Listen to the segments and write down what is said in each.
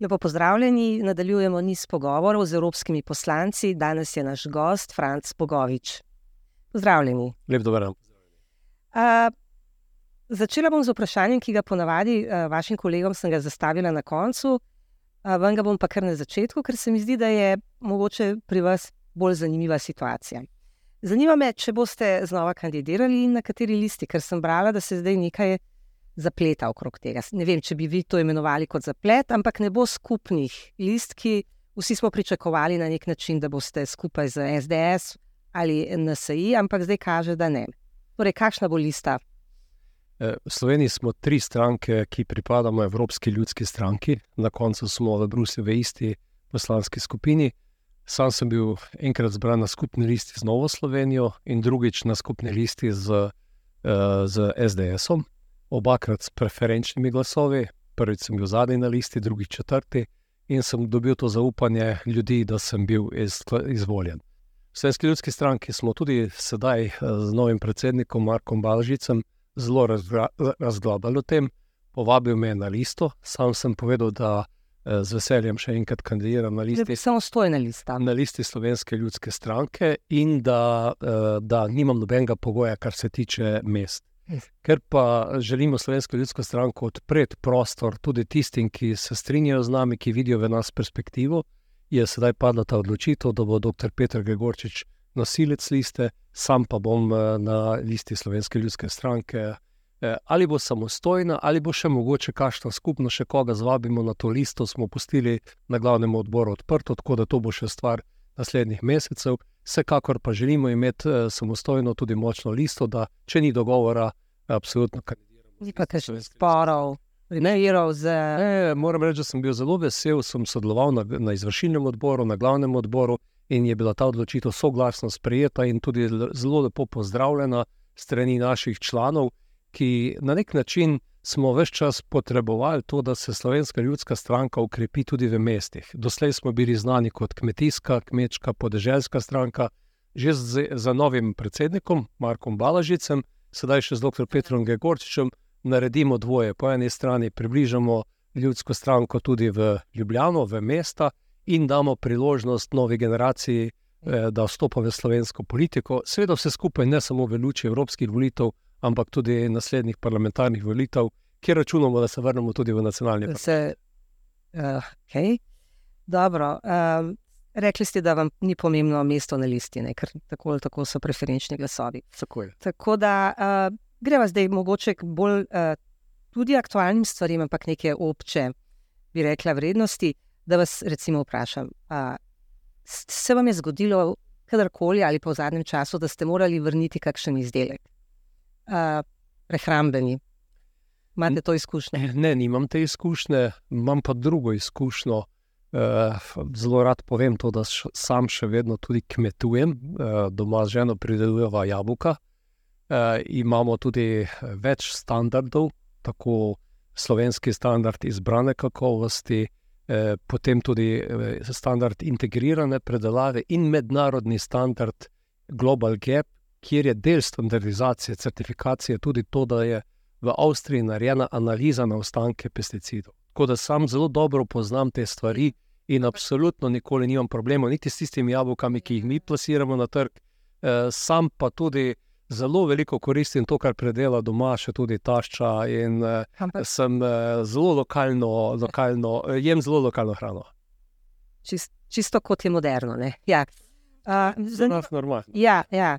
Lepo pozdravljeni, nadaljujemo niz pogovorov z evropskimi poslanci. Danes je naš gost Franc Bogovič. Pozdravljeni. Lep dober dan. Uh, začela bom z vprašanjem, ki ga ponavadi uh, vašim kolegom sem ga zastavila na koncu, uh, vam ga bom pa kar na začetku, ker se mi zdi, da je mogoče pri vas bolj zanimiva situacija. Zanima me, če boste znova kandidirali in na kateri listi, ker sem brala, da se zdaj nekaj zapleta okrog tega. Ne vem, če bi vi to imenovali kot zaplet, ampak ne bo skupnih list, ki vsi smo pričakovali na nek način, da boste skupaj z SDS ali NSI, ampak zdaj kaže, da ne. Torej, kakšna bo lista? E, v Sloveniji smo tri stranke, ki pripadamo Evropski ljudski stranki, na koncu smo v Bruslju v isti poslanski skupini. Sam sem bil enkrat zbran na skupni listi z Novo Slovenijo in drugič na skupni listi z, uh, z SDS-om, obakrat s preferenčnimi glasovi. Prvič sem bil zadnji na listi, drugič četrti in sem dobil to zaupanje ljudi, da sem bil iz, izvoljen. V Slovenski ljudski stranki smo tudi sedaj uh, z novim predsednikom Markom Balžicem zelo razglabljali o tem, povabil me na listo. Sam sem povedal, da Eh, z veseljem še enkrat kandidiram na listi. Samostojna lista. Na listi Slovenske ljudske stranke in da, eh, da nimam nobenega pogoja, kar se tiče mest. Ker pa želimo Slovensko ljudsko stranko odpreti prostor tudi tistim, ki se strinjajo z nami, ki vidijo v nas perspektivo, je sedaj padla ta odločitev, da bo dr. Petr Gregorčič nosilec liste, sam pa bom eh, na listi Slovenske ljudske stranke. Eh, ali bo samostojna, ali bo še mogoče kakšno skupno, še koga zvabimo na to listo, smo pustili na glavnem odboru odprto, tako da to bo še stvar naslednjih mesecev. Vsekakor pa želimo imeti eh, samostojno tudi močno listo, da če ni dogovora, absolutno kandidiramo. Ni pa težko sporov. Ne, z... ne, moram reči, da sem bil zelo vesel, sem sodeloval na, na izvršilnem odboru, na glavnem odboru in je bila ta odločitev soglasno sprejeta in tudi zelo lepo pozdravljena strani naših članov ki na nek način smo vse čas potrebovali to, da se slovenska ljudska stranka ukrepi tudi v mestih. Doslej smo bili znani kot kmetijska, kmečka, podeželska stranka, že z, za novim predsednikom Markom Balažicem, sedaj še z dr. Petrom Gregorčičem, naredimo dvoje. Po eni strani približamo ljudsko stranko tudi v Ljubljano, v mesta in damo priložnost novi generaciji. Eh, da vstopa v slovensko politiko, seveda vse skupaj, ne samo v luči evropskih volitev, ampak tudi naslednjih parlamentarnih volitev, kjer računamo, da se vrnemo tudi v nacionalni parlament. Uh, okay. Dobro. Um, rekli ste, da vam ni pomembno mesto na listi, ne? ker tako ali tako so preferenčni glasovi. Tako, tako da uh, greva zdaj mogoče k bolj uh, tudi aktualnim stvarem, ampak neke obče, bi rekla, vrednosti. Da vas recimo vprašam, uh, se vam je zgodilo kadarkoli ali pa v zadnjem času, da ste morali vrniti kakšen izdelek? Prehrambeni. Imate to izkušnje? Ne, nimam te izkušnje, imam pa drugo izkušnjo. Uh, zelo rad povem to, da sam še vedno tudi kmetujem, uh, doma z ženo pridelujemo jabolka. Uh, imamo tudi več standardov, tako slovenski standard izbrane kakovosti, uh, potem tudi uh, standard integrirane predelave in mednarodni standard Global Gap, kjer je del standardizacije, certifikacije tudi to, da je v Avstriji narejena analiza na ostanke pesticidov. Tako da sam zelo dobro poznam te stvari in absolutno nikoli nimam problemov, niti s tistimi jabolkami, ki jih mi plasiramo na trg, eh, sam pa tudi. Zelo veliko koristim to, kar predela doma, še tudi tašča. In, uh, sem uh, zelo lokalno, lokalno jem zelo lokalno hrano. Čist, čisto kot je moderno. Ja. Uh, Zelo normalno. Ja, ja.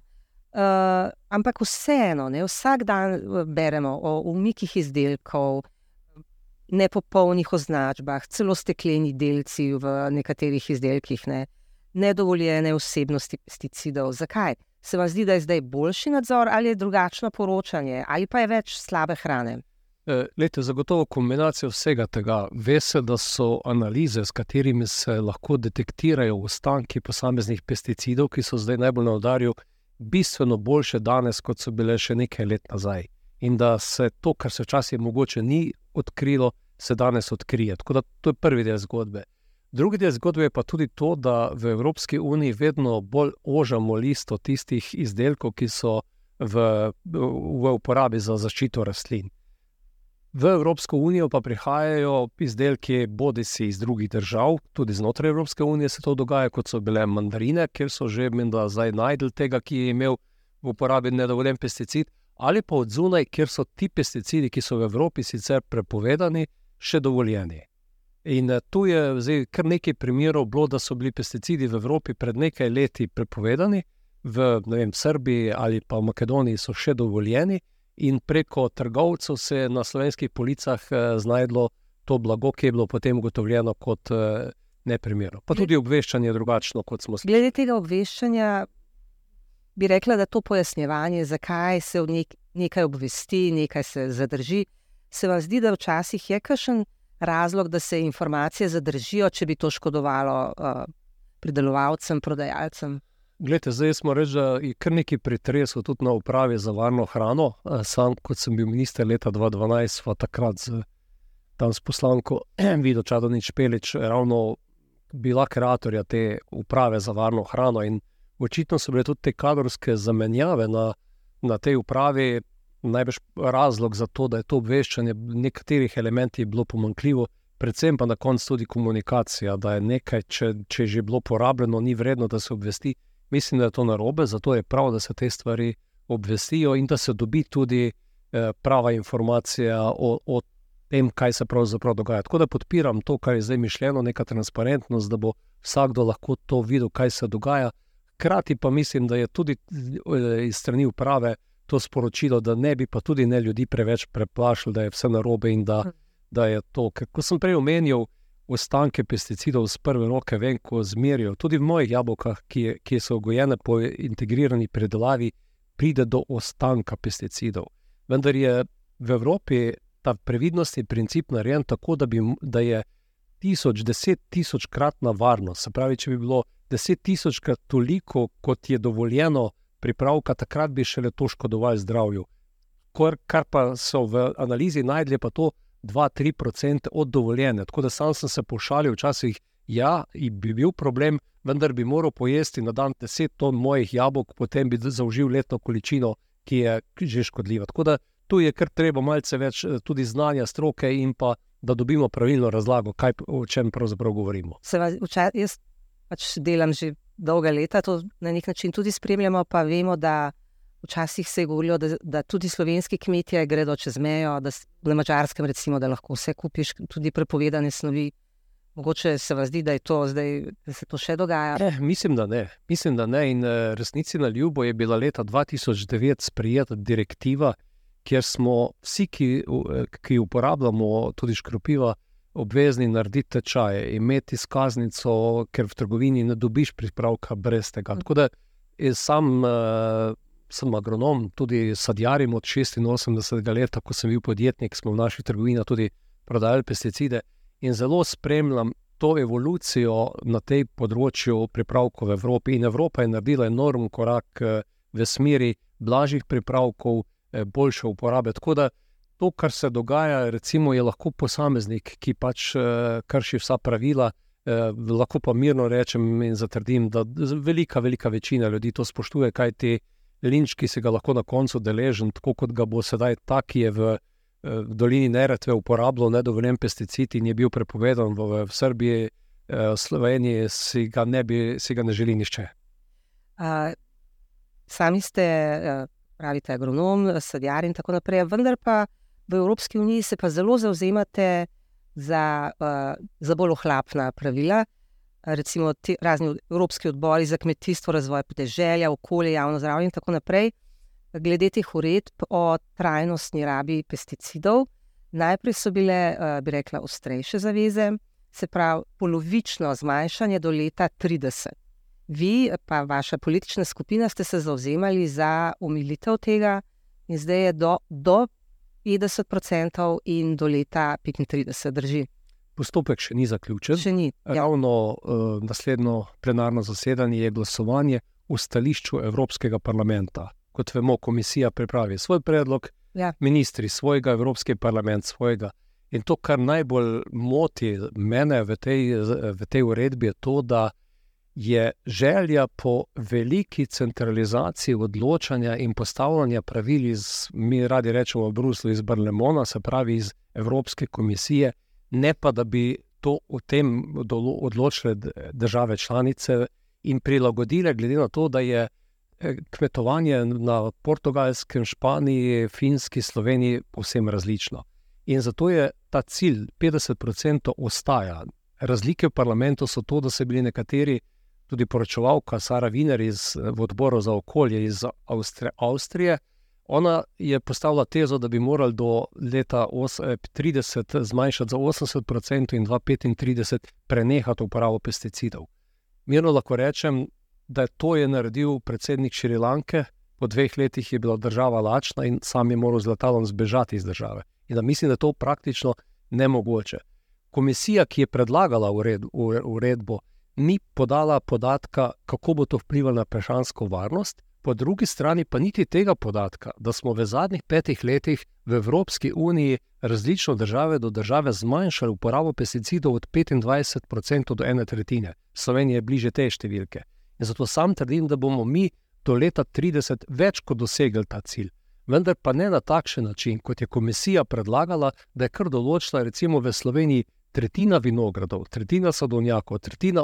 Uh, ampak vseeno, ne, vsak dan eh, beremo o umikih izdelkov, nepopolnih označbah, celo stekleni delci v nekaterih izdelkih, ne, nedovoljene vsebnosti pesticidov. Zakaj? Se vam zdi, da je zdaj boljši nadzor ali je drugačno poročanje, ali pa je več slabe hrane? Eh, lete, zagotovo kombinacija vsega tega. Ve se, da so analize, s katerimi se lahko detektirajo ostanki posameznih pesticidov, ki so zdaj najbolj na udarju, bistveno boljše danes, kot so bile še nekaj let nazaj. In da se to, kar se včasih mogoče ni odkrilo, se danes odkrije. Tako da to je prvi del zgodbe. Drugi del zgodbe je pa tudi to, da v Evropski uniji vedno bolj ožamo listo tistih izdelkov, ki so v, v uporabi za zaščito rastlin. V Evropsko unijo pa prihajajo izdelki, bodi si iz drugih držav, tudi znotraj Evropske unije se to dogaja, kot so bile mandarine, ker so že menda zdaj najdel tega, ki je imel v uporabi nedovoljen pesticid, ali pa od zunaj, kjer so ti pesticidi, ki so v Evropi sicer prepovedani, še dovoljeni. In eh, tu je zdaj kar nekaj primerov bilo, da so bili pesticidi v Evropi pred nekaj leti prepovedani, v vem, Srbiji ali pa v Makedoniji so še dovoljeni in preko trgovcev se je na slovenskih policah eh, znašlo to blago, ki je bilo potem ugotovljeno kot eh, neprimerno. Pa tudi obveščanje je drugačno, kot smo slišali. Glede tega obveščanja, bi rekla, da to pojasnjevanje, zakaj se v nek, nekaj obvesti, nekaj se zadrži, se vam zdi, da včasih je kakšen razlog, da se informacije zadržijo, če bi to škodovalo uh, pridelovalcem, prodajalcem. Glede, zdaj smo reči, da je kar nekaj pretresov tudi na upravi za varno hrano. Sam, kot sem bil minister leta 2012, pa takrat z, tam s poslanko Vido Čadonič Pelič, ravno bila kreatorja te uprave za varno hrano. In očitno so bile tudi te kadrovske zamenjave na, na tej upravi najbrž razlog za to, da je to obveščanje nekaterih elementov bilo pomankljivo. Predvsem pa na koncu tudi komunikacija, da je nekaj, če, če je že bilo porabljeno, ni vredno, da se obvesti mislim, da je to narobe, zato je prav, da se te stvari obvestijo in da se dobi tudi eh, prava informacija o, o tem, kaj se pravzaprav dogaja. Tako da podpiram to, kar je zdaj mišljeno, neka transparentnost, da bo vsakdo lahko to videl, kaj se dogaja. Hkrati pa mislim, da je tudi eh, iz strani uprave to sporočilo, da ne bi pa tudi ne ljudi preveč preplašili, da je vse narobe in da, hm. da je to. Kot sem prej omenil, ostanke pesticidov z prve roke, vem, ko zmerijo. Tudi v mojih jabolkah, ki, ki so gojene po integrirani predelavi, pride do ostanka pesticidov. Vendar je v Evropi ta previdnostni princip narejen tako, da, bi, da je tisoč, deset tisočkratna varnost. Se pravi, če bi bilo deset tisočkrat toliko, kot je dovoljeno pripravka, takrat bi šele to škodovalo zdravju. Kar, kar pa so v analizi najdli, pa to, 2-3% od dovoljene. Tako da sam sem se pošalil včasih, ja, bi bil problem, vendar bi moral pojesti na dan 10 ton mojih jabolk, potem bi zaužil letno količino, ki je že škodljiva. Tako da tu je kar treba malce več eh, tudi znanja stroke in pa da dobimo pravilno razlago, kaj, o čem pravzaprav govorimo. Vas, včas, jaz pač delam že dolga leta, to na nek način tudi spremljamo, pa vemo, da. Včasih se je govorilo, da, da tudi slovenski kmetje gredo čez mejo, da na mačarskem, recimo, da lahko vse kupiš, tudi prepovedane snovi. Mogoče se vam zdi, da, to zdaj, da se to še dogaja? Eh, mislim, da ne. Mislim, da ne. In uh, resnici na ljubo je bila leta 2009 sprejeta direktiva, kjer smo vsi, ki, uh, ki uporabljamo tudi škropiva, obvezni narediti tečaje, imeti izkaznico, ker v trgovini ne dobiš pripravka brez tega. Tako da sam. Sem agronom, tudi sadjarim od 86 let, ko sem bil podjetnik, smo v naših trgovinah tudi prodajali pesticide in zelo spremljam to evolucijo na tej področju pripravkov v Evropi. In Evropa je naredila enormen korak eh, v smeri blažjih pripravkov, eh, boljše uporabe. Tako da to, kar se dogaja, recimo, je lahko posameznik, ki pač eh, krši vsa pravila. Eh, lahko pa mirno rečem in zatrdim, da velika, velika večina ljudi to spoštuje, kaj ti linč, ki se ga lahko na koncu deležen, tako kot ga bo sedaj ta, ki je v, eh, v dolini Neretve uporabljal nedovoljen pesticid in je bil prepovedan v, v Srbiji, v eh, Sloveniji, si ga ne, bi, si ga ne želi nišče. Uh, sami ste, uh, pravite, agronom, sadjar in tako naprej, vendar pa v Evropski uniji se pa zelo zauzemate za, za bolj ohlapna pravila recimo ti razni evropski odbori za kmetijstvo, razvoj podeželja, okolje, javno zdravje in tako naprej, glede teh uredb o trajnostni rabi pesticidov. Najprej so bile, eh, bi rekla, ostrejše zaveze, se pravi, polovično zmanjšanje do leta 30. Vi, pa vaša politična skupina, ste se zauzemali za umilitev tega, in zdaj je do, do 50% in do leta 35, drži. Postopek še ni zaključen. Še ni. Ja. Ravno uh, naslednjo plenarno zasedanje je glasovanje v stališču Evropskega parlamenta. Kot vemo, komisija pripravi svoj predlog, ja. ministri svojega, Evropski parlament svojega. In to, kar najbolj moti mene v tej, v tej uredbi, je to, da je želja po veliki centralizaciji odločanja in postavljanja pravil iz, mi radi rečemo, Bruslu, iz Barlemona, se pravi iz Evropske komisije, ne pa da bi to o tem odločile države članice in prilagodile, glede na to, da je eh, kmetovanje na portugalskem, Španiji, Finski, Sloveniji povsem različno. In zato je ta cilj 50% ostaja. Razlike v parlamentu so to, da so bili nekateri tudi poročevalka Sara Viner iz odbora za okolje iz Avstrije, Avstrije. Ona je postavila tezo, da bi morali do leta 2030 zmanjšati za 80% in 2035 prenehati uporabo pesticidov. Mirno lahko rečem, da to je naredil predsednik Šrilanke, po dveh letih je bila država lačna in sam je moral z letalom zbežati iz države. In da mislim, da je to praktično nemogoče. Komisija, ki je predlagala ured, uredbo, ni podala podatka, kako bo to vplivalo na prehransko varnost, po drugi strani pa niti tega podatka, da smo v zadnjih petih letih v Evropski uniji različno države do države zmanjšali uporabo pesticidov od 25% do ene tretjine. Slovenija je bliže te številke. In zato sam trdim, da bomo mi do leta 30 več kot dosegli ta cilj. Vendar pa ne na takšen način, kot je komisija predlagala, da je kar določila, recimo v Sloveniji, tretjina vinogradov, tretjina sadovnjakov, tretjina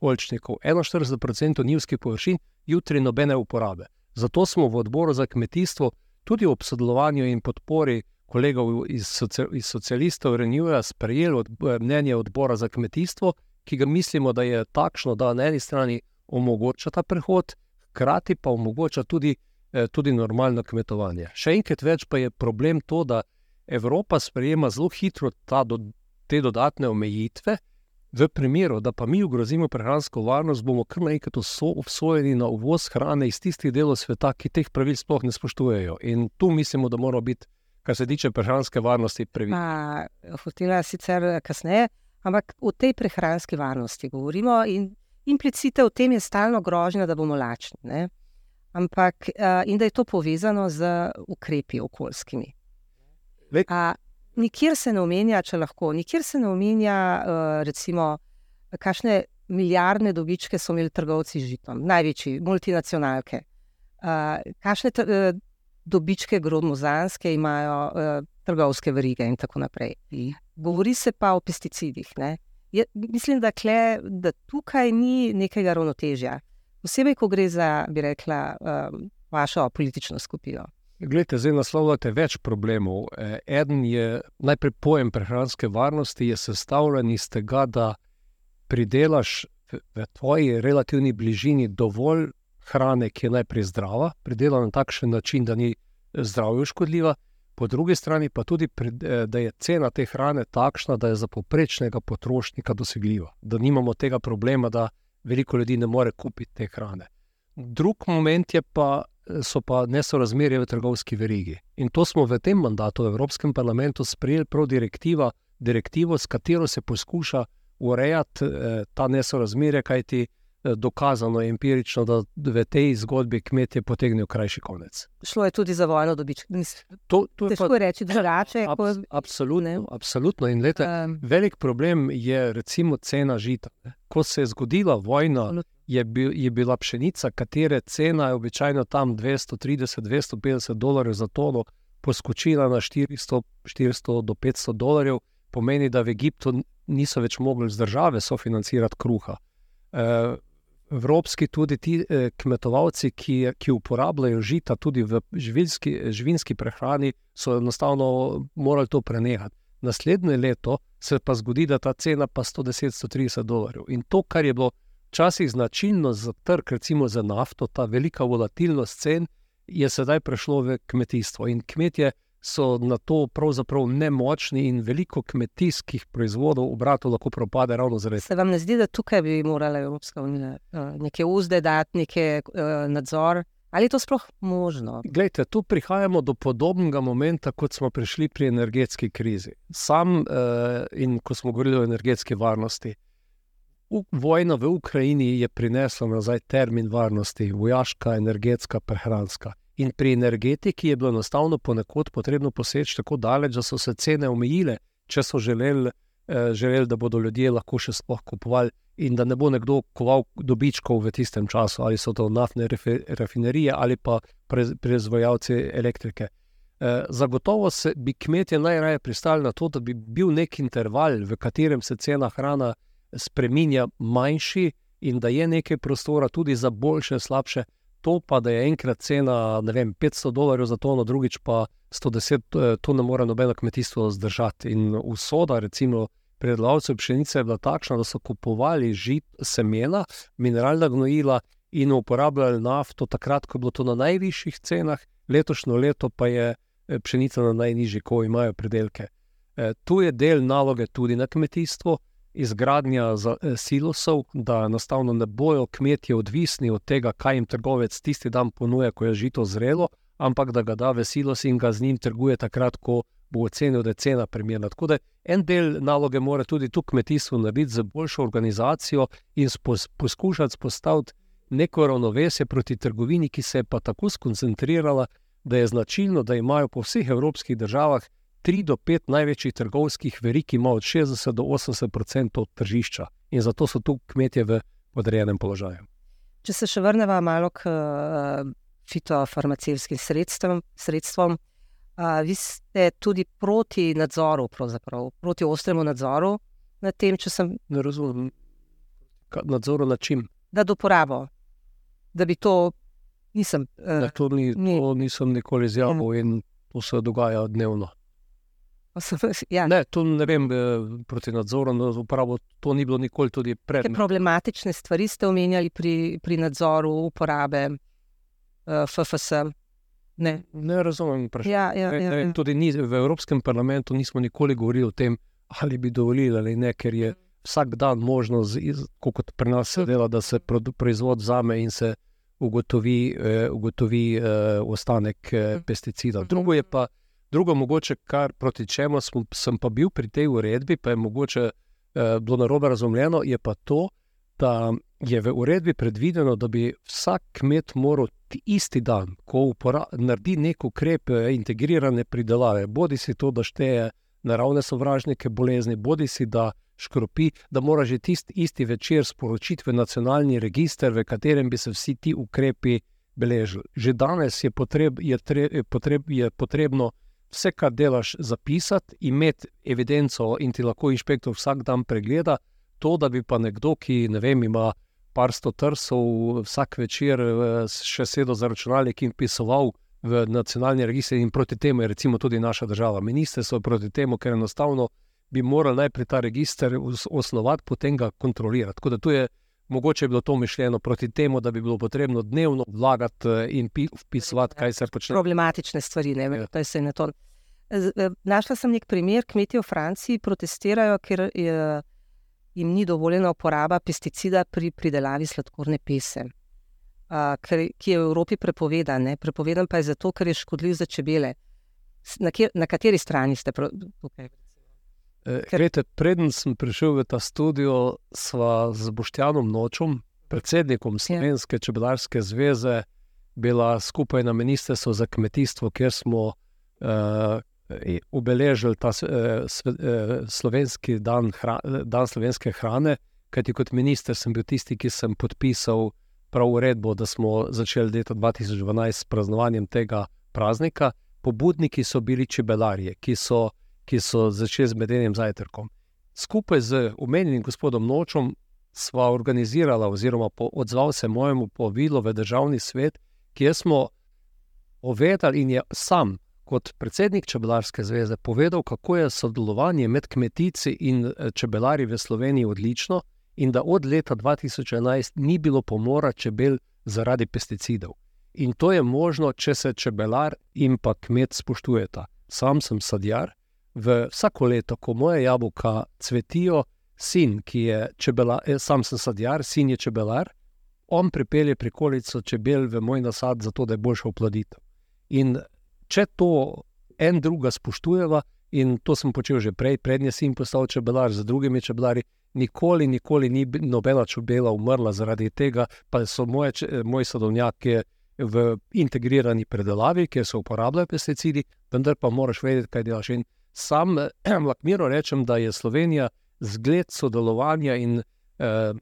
oljčnikov, 41% njivskih površin, jutri nobene uporabe. Zato smo v odboru za kmetijstvo, tudi ob sodelovanju in podpori kolegov iz, soci, iz socialistov Renjuja, sprejeli od, mnenje odbora za kmetijstvo, ki ga mislimo, da je takšno, da na eni strani omogoča ta prehod, hkrati pa omogoča tudi, eh, tudi normalno kmetovanje. Še enkrat več pa je problem to, da Evropa sprejema zelo hitro ta do, te dodatne omejitve, v primeru, da pa mi ogrozimo prehransko varnost, bomo kar naenkrat obsojeni na uvoz hrane iz tistih delov sveta, ki teh pravil sploh ne spoštujejo. In tu mislimo, da moramo biti, kar se tiče prehranske varnosti, previdni. Hotela sicer kasneje, ampak o tej prehranski varnosti govorimo in implicite v tem je stalno grožnja, da bomo lačni. Ne? Ampak in da je to povezano z ukrepi okoljskimi. A, nikjer se ne omenja, če lahko, nikjer se ne omenja, uh, recimo, kakšne milijardne dobičke so imeli trgovci z žitom, največji, multinacionalke. Uh, kakšne uh, dobičke gromozanske imajo uh, trgovske verige in tako naprej. Govori se pa o pesticidih. Je, mislim, da, kle, da tukaj ni nekega ravnotežja. Posebej, ko gre za, bi rekla, um, vašo politično skupino. Glede, zdaj naslavljate več problemov. E, eden je najprej pojem prehranske varnosti, je sestavljen iz tega, da pridelaš v tvoji relativni bližini dovolj hrane, ki je najprej zdrava, pridelana na takšen način, da ni zdravju škodljiva, po drugi strani pa tudi, e, da je cena te hrane takšna, da je za poprečnega potrošnika dosegljiva, da nimamo tega problema, da veliko ljudi ne more kupiti te hrane. Drug moment je pa so pa nesorazmerje v trgovski verigi. In to smo v tem mandatu v Evropskem parlamentu sprejeli prav direktiva, direktivo, s katero se poskuša urejati eh, ta nesorazmerje, kajti eh, dokazano je empirično, da v tej zgodbi kmetje potegnejo krajši konec. Šlo je tudi za vojno dobiček. To, to je težko pa, reči, da rače. Ab, absolutno, absolutno. In lete, um, velik problem je recimo cena žita. Ko se je zgodila vojna. Je, bil, je bila pšenica, katere cena je običajno tam 230-250 dolarjev za tono, poskočila na 400, 400 do 500 dolarjev, pomeni, da v Egiptu niso več mogli z države sofinancirati kruha. E, Evropski tudi ti eh, kmetovalci, ki, ki uporabljajo žita tudi v živilski, živinski prehrani, so enostavno morali to prenehati. Naslednje leto se pa zgodi, da ta cena pa 110-130 dolarjev. In to, kar je bilo včasih značilno za trg, recimo za nafto, ta velika volatilnost cen, je sedaj prešlo v kmetijstvo. In kmetje so na to pravzaprav nemočni, in veliko kmetijskih proizvodov, obratov, lahko propade ravno zaradi tega. Se vam ne zdi, da tukaj bi morala Evropska unija uh, neke uzde dati, neke uh, nadzor? Ali je to sploh možno? Glejte, tu prihajamo do podobnega momenta, kot smo prišli pri energetski krizi. Sam uh, in ko smo govorili o energetski varnosti. Vojna v Ukrajini je prinesla nazaj termin varnosti, vojaška, energetska, prehranska. In pri energetiki je bilo enostavno ponekod potrebno poseči tako daleč, da so se cene omejile, če so želeli eh, želeli, da bodo ljudje lahko še sploh kupovali in da ne bo nekdo koval dobičkov v tistem času, ali so to naftne rafinerije ali pa proizvajalci elektrike. Eh, zagotovo se bi kmetje najraje pristali na to, da bi bil nek interval, v katerem se cena hrana spremenja manjši in da je nekaj prostora tudi za boljše, slabše. To pa, da je enkrat cena vem, 500 dolarjev za tono, drugič pa 110, eh, to ne more nobeno kmetijstvo zdržati. In usoda, recimo, predlavcev pšenice je bila takšna, da so kupovali žit, semena, mineralna gnojila in uporabljali nafto takrat, ko je bilo to na najvišjih cenah, letošnjo leto pa je eh, pšenica na najnižji, ko imajo predelke. E, tu je del naloge tudi na kmetijstvu, izgradnja za, e, silosov, da enostavno ne bojo kmetje odvisni od tega, kaj jim trgovec tisti dan ponuja, ko je žito zrelo, ampak da ga da v silos in ga z njim trguje takrat, ko bo ocenil, da je cena primerna. Tako da en del naloge mora tudi tu kmetijstvo narediti z boljšo organizacijo in spos, poskušati spostaviti neko ravnovesje proti trgovini, ki se je pa tako skoncentrirala, da je značilno, da imajo po vseh evropskih državah 3 do 5 največjih trgovskih verig, ima od 60 do 80 odstotkov tržišča in zato so tu kmetje v podrejenem položaju. Če se še vrnemo malo k uh, fitofarmacevskim sredstvom, sredstvom uh, vi ste tudi proti nadzoru, proti ostremu nadzoru nad tem, če sem. Ne razumem, nadzoru nad čim. Nad uporabo, da bi to. Nisem, uh, ne, to, ni, ni. to nisem nikoli izjavil in to se dogaja dnevno. Ja. Ne, to ne vem, eh, proti nadzoru na uporabo, to ni bilo nikoli tudi pred. Kaj problematične stvari ste omenjali pri, pri nadzoru uporabe uh, eh, FFS? Ne, ne razumem. Ja, ja, ja, ja. Tudi ni, v Evropskem parlamentu nismo nikoli govorili o tem, ali bi dovolili ali ne, ker je vsak dan možno, kot pri nas se dela, da se proizvod vzame in se ugotovi, uh, ugotovi uh, ostanek uh, pesticidov. Drugo je pa. Drugo, mogoče, kar proti čemu sem, sem pa bil pri tej uredbi, pa je mogoče eh, bilo narobe razumljeno, je pa to, da je v uredbi predvideno, da bi vsak kmet moral isti dan, ko naredi nek ukrep eh, integrirane pridelave, bodi si to, da šteje naravne sovražnike bolezni, bodi si da škropi, da mora že tisti isti večer sporočiti v nacionalni register, v katerem bi se vsi ti ukrepi beležili. Že danes je, potreb, je, tre, je, potreb, je potrebno vse, kar delaš, zapisati, imeti evidenco in ti lahko inšpektor vsak dan pregleda. To, da bi pa nekdo, ki ne vem, ima par sto trsov, vsak večer eh, še sedel za računalnik in pisoval v nacionalni register, in proti temu je recimo tudi naša država. Ministrstvo proti temu, ker enostavno bi morali najprej ta register osnovati, potem ga kontrolirati. Tako da tu je Mogoče je bilo to mišljeno proti temu, da bi bilo potrebno dnevno vlagati eh, in pisati, kaj se počne. Problematične stvari, ne vem, kaj se je na to. Eh, našla sem nek primer, kmetje v Franciji protestirajo, ker je, jim ni dovoljena uporaba pesticida pri pridelavi sladkorne pese, a, ker, ki je v Evropi prepovedan. Ne? Prepovedan pa je zato, ker je škodljiv za čebele. Na, kjer, na kateri strani ste tukaj? Rete, preden sem prišel v ta studio, sva z Boštjanom Nočom, predsednikom ja. Slovenske čebelarske zveze, bila skupaj na Ministrstvu za kmetijstvo, kjer smo uh, obeležili ta uh, sve, uh, slovenski dan, hra, dan slovenske hrane. Kajti kot minister sem bil tisti, ki sem podpisal prav uredbo, da smo začeli leta 2012 s praznovanjem tega praznika. Pobudniki so bili čebelarji, ki so ki so začeli z medenim zajtrkom. Skupaj z omenjenim gospodom Nočom sva organizirala, oziroma odzval se mojemu povilu v državni svet, kjer smo povedali in je sam. Kot predsednik Čebelarske zveze povedal, kako je sodelovanje med kmetici in eh, čebelari v Sloveniji odlično, in da od leta 2011 ni bilo pomora čebel zaradi pesticidov. In to je možno, če se čebelar in pa kmet spoštujeta. Sam sem sadjar, v vsako leto, ko moje jabolka cvetijo, sin, ki je čebelar, eh, sam sem sadjar, sin je čebelar, on pripelje prikolico čebel v moj nasad, zato da je boljša oploditev. In če to en druga spoštujeva, in to sem počel že prej, prednji sin postal čebelar z drugimi čebelari. Nikoli, nikoli ni nobena čebela umrla zaradi tega, pa so moje, moji sadovnjaki v integrirani predelavi, kjer se uporabljajo pesticidi, vendar pa moraš vedeti, kaj delaš. In sam lahko rečem, da je Slovenija zgled sodelovanja in eh,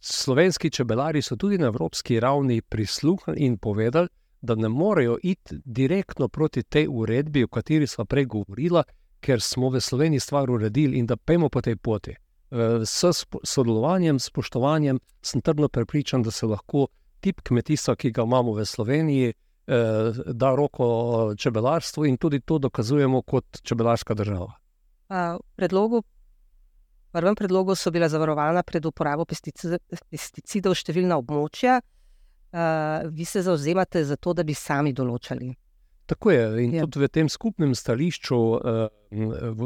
slovenski čebelari so tudi na evropski ravni prisluhnili in povedali, da ne morejo iti direktno proti tej uredbi, o kateri smo prej govorili, ker smo v Sloveniji stvar uredili in da pejmo po tej poti. Eh, s sodelovanjem, spoštovanjem, sem trdno prepričan, da se lahko tip kmetijstva, ki ga imamo v Sloveniji, eh, da roko čebelarstvu in tudi to dokazujemo kot čebelarska država. V predlogu prvem predlogu so bila zavarovana pred uporabo pesticidov številna območja. Uh, vi se zauzemate za to, da bi sami določali. Tako je. In ja. tudi v tem skupnem stališču uh,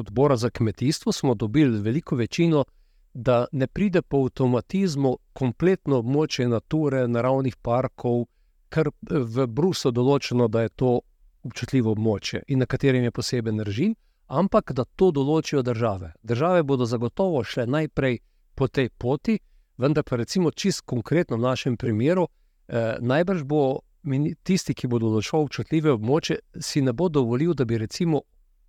odbora za kmetijstvo smo dobili veliko večino, da ne pride po avtomatizmu kompletno območje nature, naravnih parkov, kar v Bruslju določeno, da je to občutljivo območje in na katerem je poseben režim ampak da to določijo države. Države bodo zagotovo šle najprej po tej poti, vendar pa recimo čist konkretno v našem primeru, eh, najbrž bo tisti, ki bo določil občutljive območje, si ne bo dovolil, da bi recimo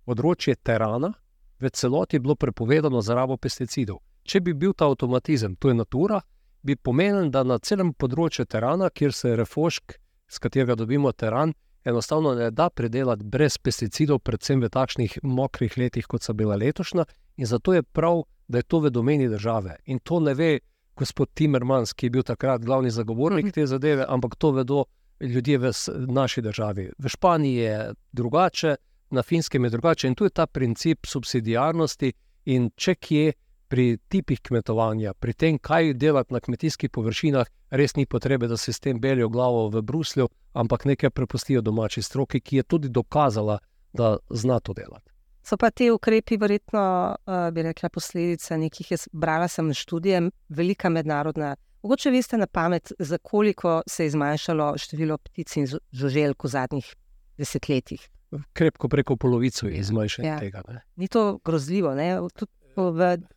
področje terana v celoti bilo prepovedano za rabo pesticidov. Če bi bil ta avtomatizem, to je natura, bi pomenil, da na celem področju terana, kjer se refošk, z katerega dobimo teran, enostavno ne da predelati brez pesticidov, predvsem v takšnih mokrih letih, kot so bila letošnja. In zato je prav, da je to v domeni države. In to ne ve gospod Timmermans, ki je bil takrat glavni zagovornik te zadeve, ampak to vedo ljudje v naši državi. V Španiji je drugače, na finskem je drugače in tu je ta princip subsidijarnosti. In če kje pri tipih kmetovanja, pri tem, kaj delati na kmetijskih površinah, res ni potrebe, da se s tem belijo glavo v Bruslju, ampak nekaj prepustijo domači stroki, ki je tudi dokazala, da zna to delati. So pa ti ukrepi, verjetno, uh, bi rekla, posledica nekih, jaz brala sem študije, velika mednarodna. Mogoče veste na pamet, za koliko se je zmanjšalo število ptic in žuželk v zadnjih desetletjih. Krepko preko polovice je zmanjšanje ja. tega. Ne? Ni to grozljivo. Tudi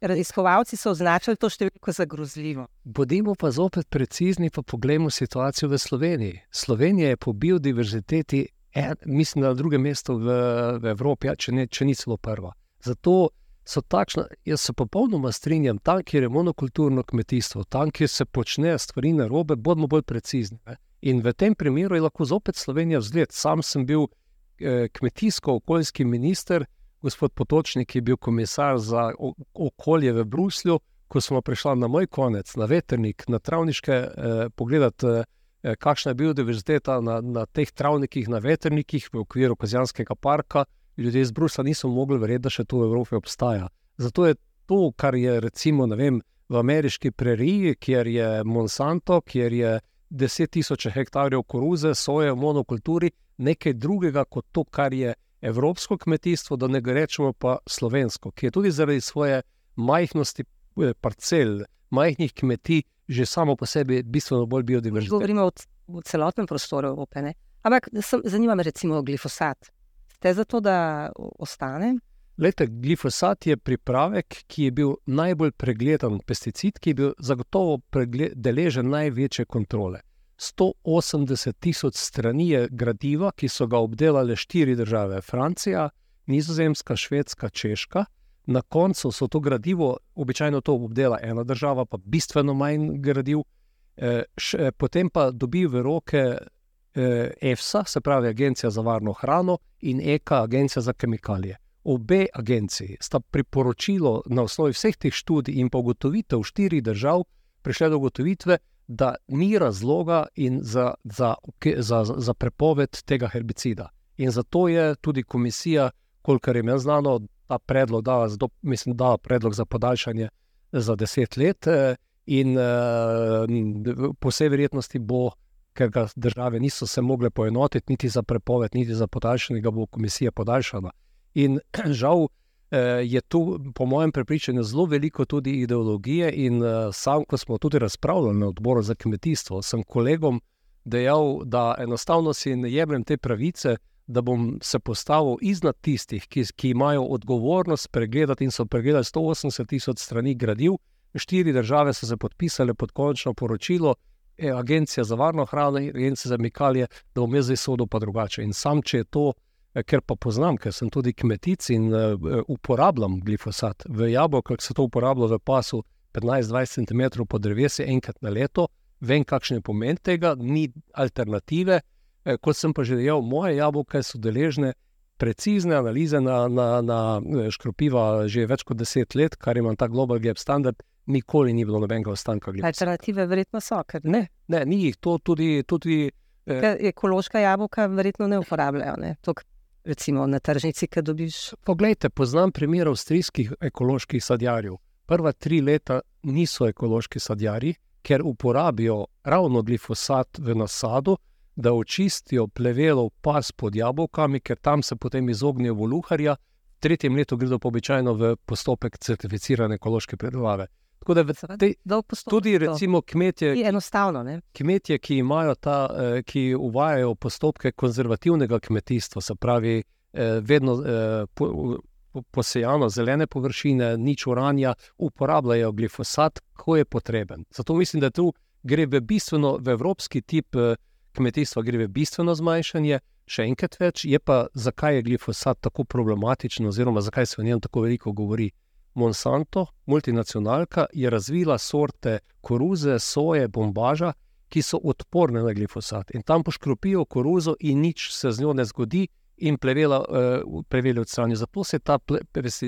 Raziskovalci so označili to številko za grozljivo. Bodimo pa zopet precizni, pa poglejmo situacijo v Sloveniji. Slovenija je po biodiverziteti, en, mislim, na drugem mestu v, v Evropi, ja, če, ne, če ni celo prva. Zato so takšne, jaz se popolnoma strinjam, tam, kjer je monokulturno kmetijstvo, tam, kjer se počne stvari na robe, bodimo bolj precizni. Ne? In v tem primeru je lahko zopet Slovenija vzgled. Sam sem bil eh, kmetijsko-okoljski minister gospod Potočnik je bil komisar za okolje v Bruslju, ko smo prišli na moj konec, na veternik, na travniške, eh, pogledati, eh, kakšna je biodiverziteta na, na teh travnikih, na veternikih v okviru Kazijanskega parka. Ljudje iz Brusla niso mogli verjeti, da še to v Evropi obstaja. Zato je to, kar je recimo vem, v ameriški preriji, kjer je Monsanto, kjer je deset tisoč hektarjev koruze, soje v monokulturi, nekaj drugega kot to, kar je evropsko kmetijstvo, da ne rečemo pa slovensko, ki je tudi zaradi svoje majhnosti eh, parcel, majhnih kmetij, že samo po sebi bistveno bolj biodiverzivno. Govorimo o celotnem prostoru Evrope. Ne? Ampak zanima me, recimo, glifosat. Ste za to, da ostane? Lete, glifosat je pripravek, ki je bil najbolj pregleden pesticid, ki je bil zagotovo deležen največje kontrole. 180 tisoč strani je gradiva, ki so ga obdelale štiri države: Francija, Nizozemska, Švedska, Češka. Na koncu so to gradivo, običajno to obdela ena država, pa bistveno manj gradiv, e, še, potem pa dobi v roke e, EFSA, se pravi Agencija za varno hrano, in EKA, Agencija za kemikalije. Obe agenciji sta priporočilo na osnovi vseh teh študij in pa ugotovitev štirih držav prišle do ugotovitve, da ni razloga za, za, za, za prepoved tega herbicida. In zato je tudi komisija, kolikor je meni znano, ta predlog dala, zdo, mislim, dala predlog za podaljšanje za deset let, eh, in uh, po vsej verjetnosti bo, ker ga države niso se mogle poenotiti, niti za prepoved, niti za podaljšanje, ga bo komisija podaljšala. In žal. Eh, je tu, po mojem prepričanju, zelo veliko tudi ideologije. In eh, sam, ko smo tudi razpravljali na odboru za kmetijstvo, sem kolegom dejal, da enostavno si ne jemljem te pravice, da bom se postavil iznad tistih, ki, ki imajo odgovornost pregledati in so pregledali 180 tisoč strani gradiv. Štiri države so se podpisale pod končno poročilo. E, Agencija za varno hrano in Agencija za kemikalije, da bom jaz zdaj sodel pa drugače. In sam, če je to ker pa poznam, ker sem tudi kmetic in uh, uporabljam glifosat v jabolkah, se to uporablja v pasu 15-20 cm po drevesu enkrat na leto, vem, kakšen je pomen tega, ni alternative. Eh, kot sem pa že dejal, moje jabolke so deležne precizne analize na, na, na škropiva že več kot deset let, kar ima ta global gap standard. Nikoli ni bilo nobenega ostanka. Alternative verjetno so. Ker... Ne, ne, ni jih. To tudi, tudi Eh, ekološka jabolka verjetno ne uporabljajo. Ne? Tok, recimo na tržnici, ki dobiš. Poglejte, poznam primer avstrijskih ekoloških sadjarjev. Prva tri leta niso ekološki sadjarji, ker uporabijo ravno glifosat v nasadu, da očistijo plevelov pas pod jabolkami, ker tam se potem izognijo voluharja. V tretjem letu gredo pa običajno v postopek certificirane ekološke predelave. Tako da te, tudi recimo, kmetje, kmetje, ki imajo ta, eh, ki uvajajo postopke konzervativnega kmetijstva, se pravi, eh, vedno eh, posejano zelene površine, nič uranja, uporabljajo glifosat, ko je potreben. Zato mislim, da tu gre v bistveno, v evropski tip kmetijstva, gre v bistveno zmanjšanje. Še enkrat več je pa, zakaj je glifosat tako problematičen, oziroma zakaj se o njem tako veliko govori. Monsanto, multinacionalka, je razvila sorte koruze, soje, bombaža, ki so odporne na glifosat. In tam poškropijo koruzo, in nič se z njo ne zgodi, in plevela, uh, pleveli odstranijo. Zato se je ta ple,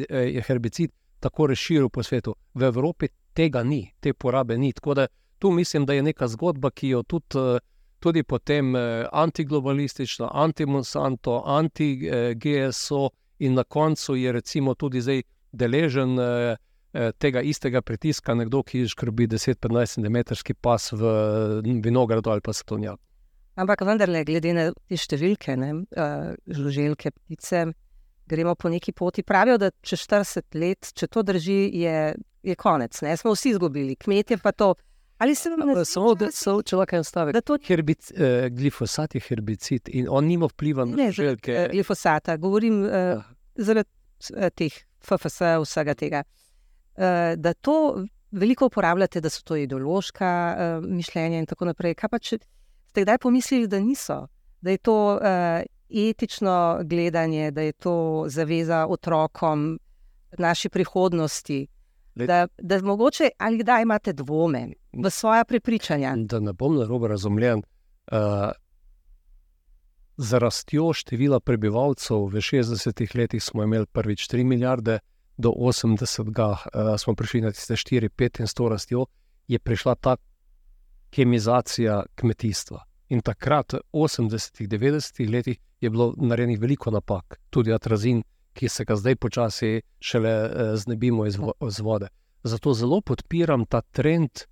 eh, herbicid tako razširil po svetu. V Evropi tega ni, te porabe ni. Tako da tu mislim, da je neka zgodba, ki jo tudi. Uh, Tudi potem eh, antiglobalistično, anti-Monsanto, anti-GSO, in na koncu je recimo tudi zdaj deležen eh, eh, tega istega pritiska, nekdo, ki skrbi 10-15 cm pas v vinogradu ali pa stonjak. Ampak vendarle, glede na te številke, ne, uh, žuželke, ptice, gremo po neki poti. Pravijo, da čez 40 let, če to drži, je, je konec. Ne? Smo vsi izgubili, kmetje pa to. Ali se vam ne zdi, da so lahko en stavek? To... Herbic, uh, glifosat je herbicid in on nima vpliva na žuželke. Glifosata, govorim uh, zaradi uh, teh FFS, vsega tega. Uh, da to veliko uporabljate, da so to ideološka uh, mišljenja in tako naprej. Kaj pa če ste kdaj pomislili, da niso, da je to uh, etično gledanje, da je to zaveza otrokom, naši prihodnosti. Da, da mogoče ali kdaj imate dvome v svoje prepričanja. Da ne bom narobe razumljen. Uh, za rastjo števila prebivalcev v 60-ih letih smo imeli prvič 3 milijarde, do 80-ga uh, smo prišli na tiste 4-5 in 100 rastjo, je prišla ta kemizacija kmetijstva. In takrat, v 80-ih, 90-ih letih, je bilo narejenih veliko napak, tudi atrazin, ki se ga zdaj počasi šele uh, znebimo iz, vo iz vode. Zato zelo podpiram ta trend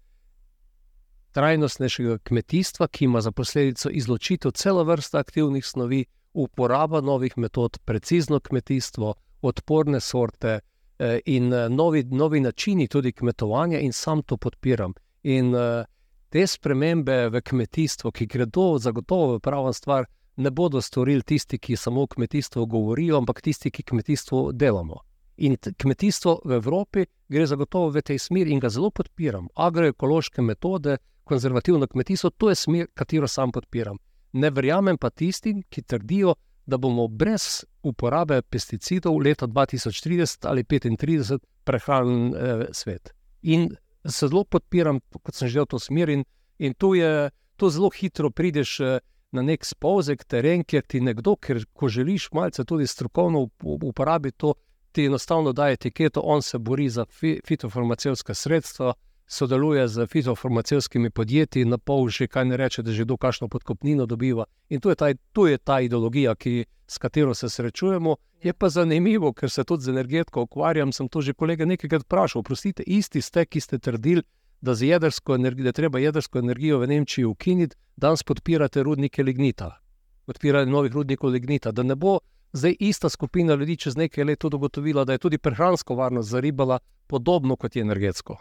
trajnostnejšega kmetijstva, ki ima za posledico izločitev celo vrsta aktivnih snovi, uporaba novih metod, precizno kmetijstvo, odporne sorte eh, in eh, novi, novi načini tudi kmetovanja, in sam to podpiram. In eh, te spremembe v kmetijstvu, ki gredo zagotovo v pravo stvar, ne bodo storili tisti, ki samo o kmetijstvu govorijo, ampak tisti, ki kmetijstvo delamo. In kmetijstvo v Evropi gre zagotovo v tej smeri in ga zelo podpiram. Agroekološke metode, konzervativno kmetijstvo, to je smer, katero sam podpiram. Ne verjamem pa tistim, ki trdijo, da bomo brez uporabe pesticidov leta 2030 ali 2035 prehranili eh, svet. In zelo podpiram, kot sem že v to smer, in, in tu je to zelo hitro prideš. Eh, Na nek spolzek teren, kjer ti nekdo, ker ko želiš malce tudi strokovno uporabiti to, ti enostavno da etiketo, on se bori za fi, fitofarmacijska sredstva, sodeluje z fitofarmacijskimi podjetji, na pol že kaj ne reče, da že do kakšno podkopnino dobiva. In tu je, ta, tu je ta ideologija, ki, s katero se srečujemo. Je pa zanimivo, ker se tudi z energetiko ukvarjam. Sem to že kolega nekajkrat vprašal. Prostite, isti ste, ki ste trdili, da, da treba jedrsko energijo v Nemčiji ukiniti, danes podpirate rudnike lignita, podpirate novih rudnikov lignita. Da ne bo zdaj ista skupina ljudi čez nekaj let ugotovila, da je tudi prehransko varnost za ribala podobno kot je energetsko.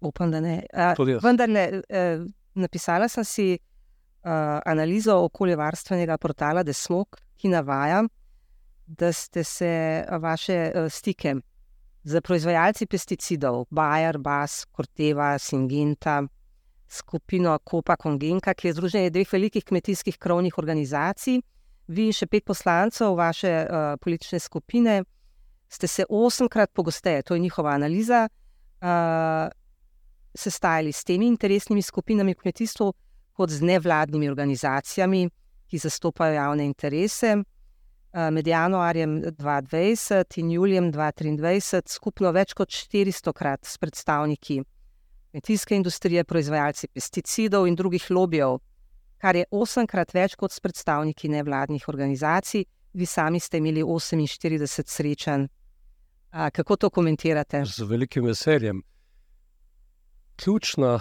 Upam, da ne. Vendar ne. Eh, napisala sem si uh, analizo okoljevarstvenega portala Desmok, ki navaja, da ste se vaše uh, stike z proizvajalci pesticidov, Bayer, Bas, Corteva, Singinta, skupino Kopa Kongenka, ki je združenje dveh velikih kmetijskih krovnih organizacij, vi in še pet poslancev vaše uh, politične skupine ste se osemkrat pogosteje, to je njihova analiza, uh, sestajali s temi interesnimi skupinami v kmetijstvu, kot z nevladnimi organizacijami, ki zastopajo javne interese. Uh, med januarjem 2020 in julijem 2023 skupno več kot 400 krat s predstavniki kmetijske industrije, proizvajalci pesticidov in drugih lobijev, kar je osemkrat več kot s predstavniki nevladnih organizacij. Vi sami ste imeli 48 srečanj kako to komentirate? Z velikim veseljem. Ključna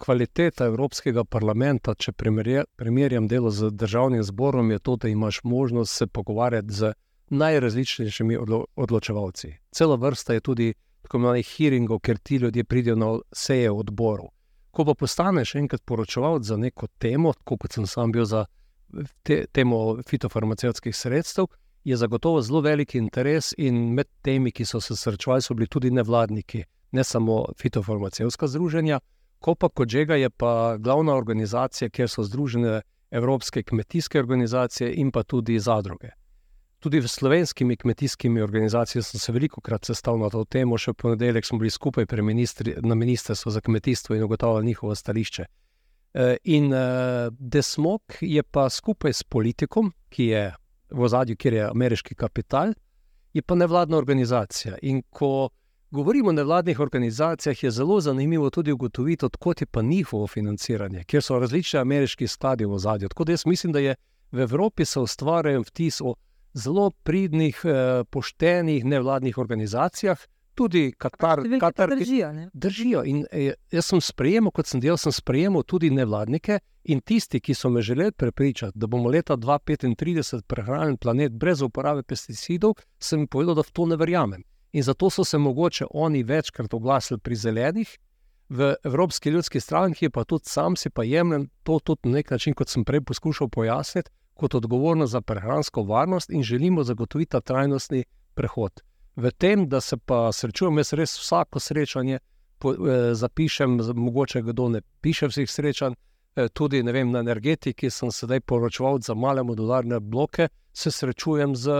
kvaliteta Evropskega parlamenta, če primerjam delo z državnim zborom, je to, da imaš možnost se pogovarjati z najrazličnejšimi odlo odločevalci. Cela vrsta je tudi tako imenovanih hearingov, ker ti ljudje pridejo na seje odborov. Ko pa postaneš enkrat poročevalec za neko temo, kot sem sam bil za te, temo fitofarmacevtskih sredstev, je zagotovo zelo velik interes, in med temi, ki so se srečevali, so bili tudi nevladniki, ne samo fitofarmacevska združenja. Ko pa Kožega je pa glavna organizacija, kjer so združene evropske kmetijske organizacije in pa tudi zadruge. Tudi v slovenskimi kmetijskimi organizacijami sem se veliko krat sestavljal na to temo, še v ponedeljek smo bili skupaj ministri, na Ministrstvu za kmetijstvo in ugotavljali njihovo stališče. E, in e, Desmok je pa skupaj s politikom, ki je v ozadju, kjer je ameriški kapital, je pa nevladna organizacija. In ko govorimo o nevladnih organizacijah, je zelo zanimivo tudi ugotoviti, odkot je pa njihovo financiranje, ker so različni ameriški stadi v ozadju. Tako da jaz mislim, da je v Evropi se ustvarjajo vtis o zelo pridnih, eh, poštenih nevladnih organizacijah, tudi Katar, Katar, držijo. držijo. In, eh, jaz sem sprejemal, kot sem delal, sem sprejemal tudi nevladnike in tisti, ki so me želeli prepričati, da bomo leta 2035 prehranili planet brez uporabe pesticidov, sem jim povedal, da v to ne verjamem. In zato so se mogoče oni večkrat oglasili pri zelenih. V Evropski ljudski stranki pa tudi sam si pa jemljem to tudi na nek način, kot sem prej poskušal pojasniti, kot odgovornost za prehransko varnost in želimo zagotoviti ta trajnostni prehod v tem, da se pa srečujem, jaz res vsako srečanje po, eh, zapišem, mogoče kdo ne piše vseh srečanj. Eh, tudi vem, na energetiki sem sedaj poročal za male modularne bloke, se srečujem z,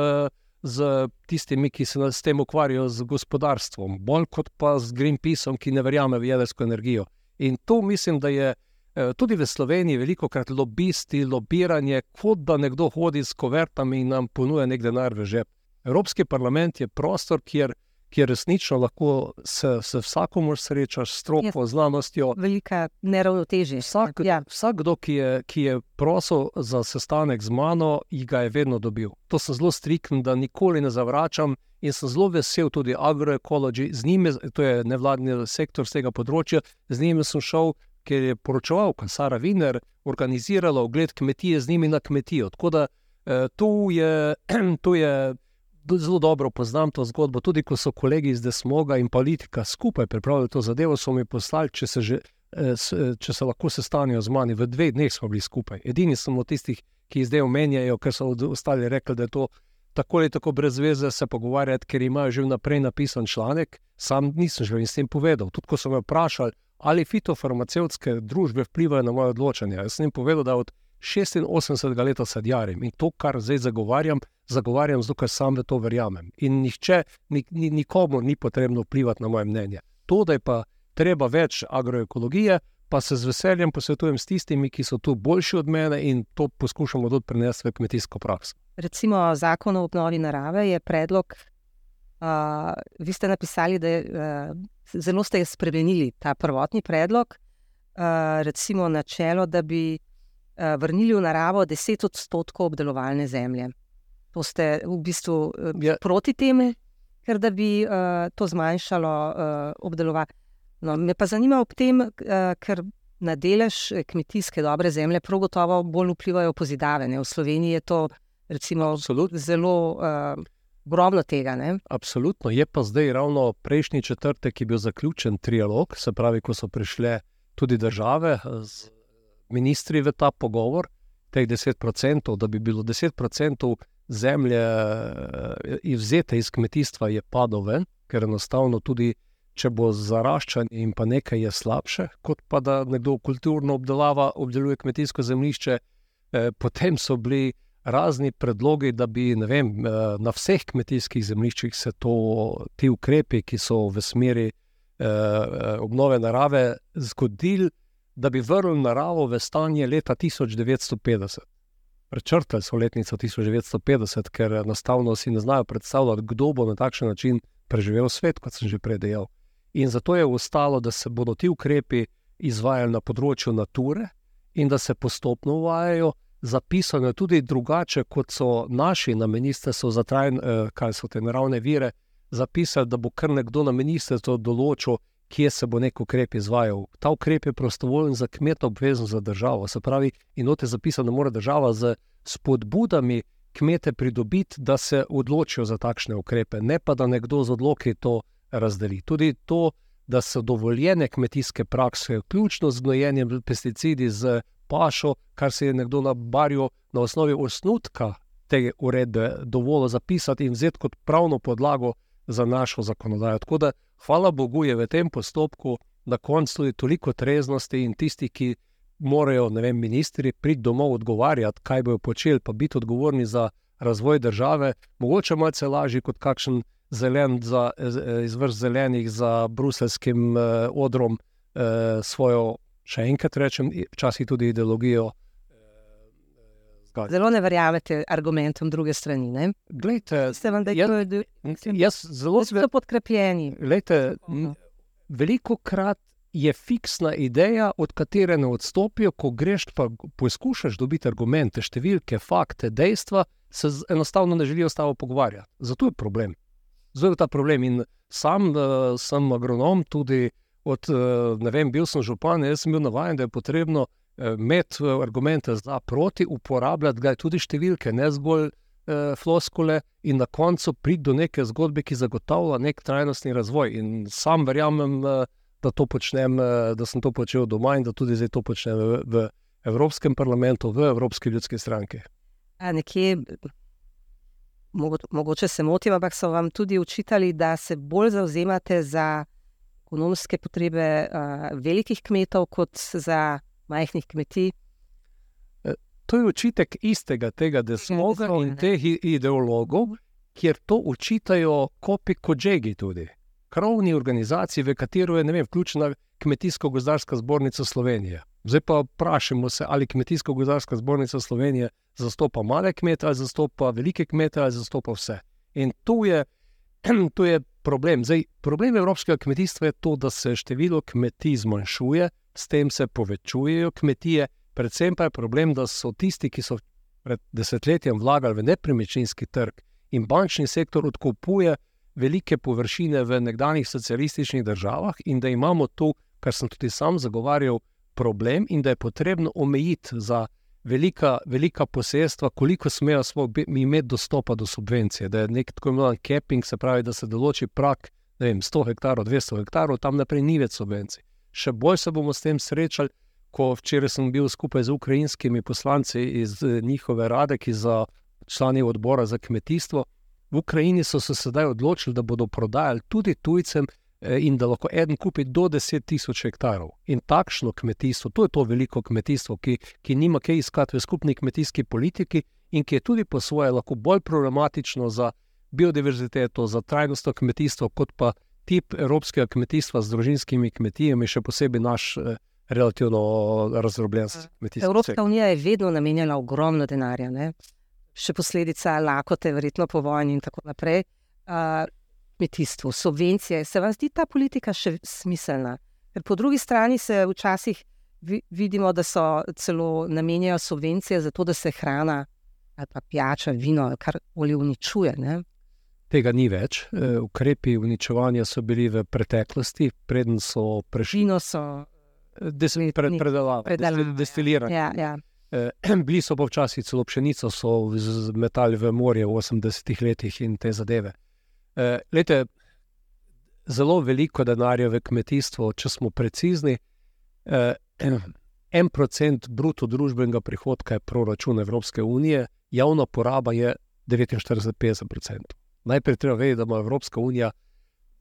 z tistimi, ki se s tem ukvarjajo, z gospodarstvom, bolj kot pa z Greenpeaceom, ki ne verjame v jedrsko energijo. In to mislim, da je eh, tudi v Sloveniji veliko krat lobisti, lobiranje, kot da nekdo hodi s kovertami in nam ponuja nek denar v žep. Evropski parlament je prostor, kjer, kjer resnično lahko se, se vsakomor srečaš s stroko, znanostjo. Velika neravnotežje. Vsak, ja. Vsakdo, ki je, ki je prosil za sestanek z mano, ga je vedno dobil. To sem zelo striktno, da nikoli ne zavračam. In sem zelo vesel tudi agroekologi, z njimi, to je nevladni sektor z tega področja, z njimi sem šel, ker je poročevalka Sara Viner organizirala ogled kmetije z njimi na kmetijo. Tako da eh, tu je. Tu je zelo dobro poznam to zgodbo. Tudi ko so kolegi iz Desmoga in politika skupaj pripravili to zadevo, so mi poslali, če se, že, eh, eh, če se lahko sestanijo z mani. V dveh dneh smo bili skupaj. Edini smo od tistih, ki zdaj omenjajo, ker so ostali rekli, da je to tako ali tako brez veze se pogovarjati, ker imajo že vnaprej napisan članek. Sam nisem želel in s tem povedal. Tudi ko so me vprašali, ali fitofarmacevtske družbe vplivajo na moje odločanje. Jaz sem jim povedal, da od 86 let sadjarim in to, kar zdaj zagovarjam, zagovarjam zato, ker sam v to verjamem. In nihče, nik, nikomu ni potrebno vplivati na moje mnenje. To, da je pa treba več agroekologije, pa se z veseljem posvetujem s tistimi, ki so tu boljši od mene in to poskušamo tudi prenesti v kmetijsko prakso. Recimo zakon o obnovi narave je predlog. Uh, vi ste napisali, da je, uh, zelo ste spremenili ta prvotni predlog, uh, recimo načelo, da bi uh, vrnili v naravo 10 odstotkov obdelovalne zemlje. To ste v bistvu uh, ja. proti temu, ker da bi uh, to zmanjšalo uh, obdelovanje. No, me pa zanima ob tem, uh, ker na delež kmetijske dobre zemlje prav gotovo bolj vplivajo pozidave. Ne? V Sloveniji je to recimo, zelo uh, ogromno tega. Ne? Absolutno. Je pa zdaj ravno prejšnji četrtek, ki je bil zaključen trialog, se pravi, ko so prišle tudi države z ministri v ta pogovor, teh 10%, da bi bilo 10% zemlje eh, izvzete iz kmetijstva, je padlo ven, ker enostavno tudi, če bo zaraščanje in pa nekaj je slabše, kot pa da nekdo kulturno obdelava, obdeluje kmetijsko zemljišče, eh, potem so bili razni predlogi, da bi vem, eh, na vseh kmetijskih zemljiščih se to, ti ukrepi, ki so v smeri eh, eh obnove narave, zgodili, da bi vrnili naravo v stanje leta 1950. Prečrtali so letnico 1950, ker enostavno si ne znajo predstavljati, kdo bo na takšen način preživel svet, kot sem že prej dejal. In zato je ostalo, da se bodo ti ukrepi izvajali na področju nature in da se postopno uvajajo zapisano tudi drugače, kot so naši na ministrstvu za trajn, eh, kaj so te naravne vire, zapisali, da bo kar nekdo na ministrstvu določil, kje se bo nek ukrep izvajal. Ta ukrep je prostovoljen za kmeta, obvezen za državo. Se pravi, in note zapisano, da mora država z spodbudami kmete pridobiti, da se odločijo za takšne ukrepe, ne pa da nekdo z odloki to razdeli. Tudi to, da so dovoljene kmetijske prakse, vključno z gnojenjem pesticidi, z pašo, kar se je nekdo na barju na osnovi osnutka te uredbe dovolil zapisati in vzeti kot pravno podlago za našo zakonodajo. Tako da, hvala Bogu, je v tem postopku na koncu tudi toliko treznosti in tisti, ki morajo, ne vem, ministri priti domov odgovarjati, kaj bojo počeli, pa biti odgovorni za razvoj države, mogoče malce lažje kot kakšen. Zelen za, iz vrst zelenih za bruselskim eh, odrom eh, svojo še enkrat rečem, včasih tudi ideologijo. Eh, zelo ne verjamete argumentom druge strani. Glejte, Ste vam rekli, da so podkrepljeni? Veliko krat je fiksna ideja, od katere ne odstopijo, ko greš pa poskušaš dobiti argumente, številke, fakte, dejstva, se enostavno ne želijo s tabo pogovarjati. Zato je problem. Zato je ta problem. In sam uh, sem agronom, tudi uh, od, eh, ne vem, bil sem župan, jaz sem bil navaden, da je potrebno eh, imeti eh, argumente za proti, uporabljati ga tudi številke, ne zgolj eh, floskole, in na koncu priti do neke zgodbe, ki zagotavlja nek trajnostni razvoj. In sam verjamem, da to počnem, da sem to počel doma in da tudi zdaj to počnem v, v Evropskem parlamentu, v Evropski ljudski stranki. A nekje. Mogoče se motim, ampak so vam tudi učitali, da se bolj zauzemate za ekonomske potrebe uh, velikih kmetov, kot za majhnih kmetij. E, to je očitek istega tega, da smo ga in teh ideologov, kjer to učitajo kopi kožegi tudi. Krovni organizaciji, v katero je vem, vključena Kmetijsko-gozdarska zbornica Slovenije. Zdaj pa vprašamo se, ali Kmetijsko-gozdarska zbornica Slovenije zastopa male kmete, ali zastopa velike kmete, ali zastopa vse. In tu je, tu je problem. Zdaj, problem evropskega kmetijstva je to, da se število kmetij zmanjšuje, s tem se povečujejo kmetije, predvsem pa je problem, da so tisti, ki so pred desetletjem vlagali v nepremičninski trg in bančni sektor odkupuje velike površine v nekdanjih socialističnih državah, in da imamo tu, kar sem tudi sam zagovarjal, problem, in da je potrebno omejiti za velika, velika posestva, koliko smejo imeti dostopa do subvencije. Da je nek tako imenovan capping, se pravi, da se določi prak vem, 100 hektarov, 200 hektarov, tam naprej ni več subvencij. Še bolj se bomo s tem srečali, ko včeraj sem bil skupaj z ukrajinskimi poslanci iz eh, njihove rade, ki so člani odbora za kmetijstvo. V Ukrajini so se sedaj odločili, da bodo prodajali tudi tujcem Eh, in da lahko en kupi do 10.000 hektarov. In takšno kmetijstvo, to je to veliko kmetijstvo, ki, ki nima kaj iskati v skupni kmetijski politiki in ki je tudi po svoje lahko bolj problematično za biodiverziteto, za trajnostno kmetijstvo, kot pa tip evropskega kmetijstva z družinskimi kmetijami, še posebej naš. Eh, relativno razdrobljen kmetijski. Evropska unija je vedno namenjala ogromno denarja, ne? še posledica lakote, verjetno po vojni in tako naprej. Uh, kmetijstvu, subvencije. Se vam zdi ta politika še smiselna? Ker po drugi strani se včasih vi, vidimo, da so celo namenjajo subvencije za to, da se hrana ali pa pijača, vino, kar koli uničuje. Ne? Tega ni več. E, ukrepi uničevanja so bili v preteklosti, preden so prešli. Vino so pre, predelovali, destilirali. Ja, ja. E, bili so pa včasih celo pšenico, so metali v morje v 80-ih letih in te zadeve. Lete, zelo veliko denarja v kmetijstvu, če smo precizni. En procent bruto družbenega prihodka je proračun Evropske unije, javna poraba je 49-50%. Najprej treba vedeti, da ima Evropska unija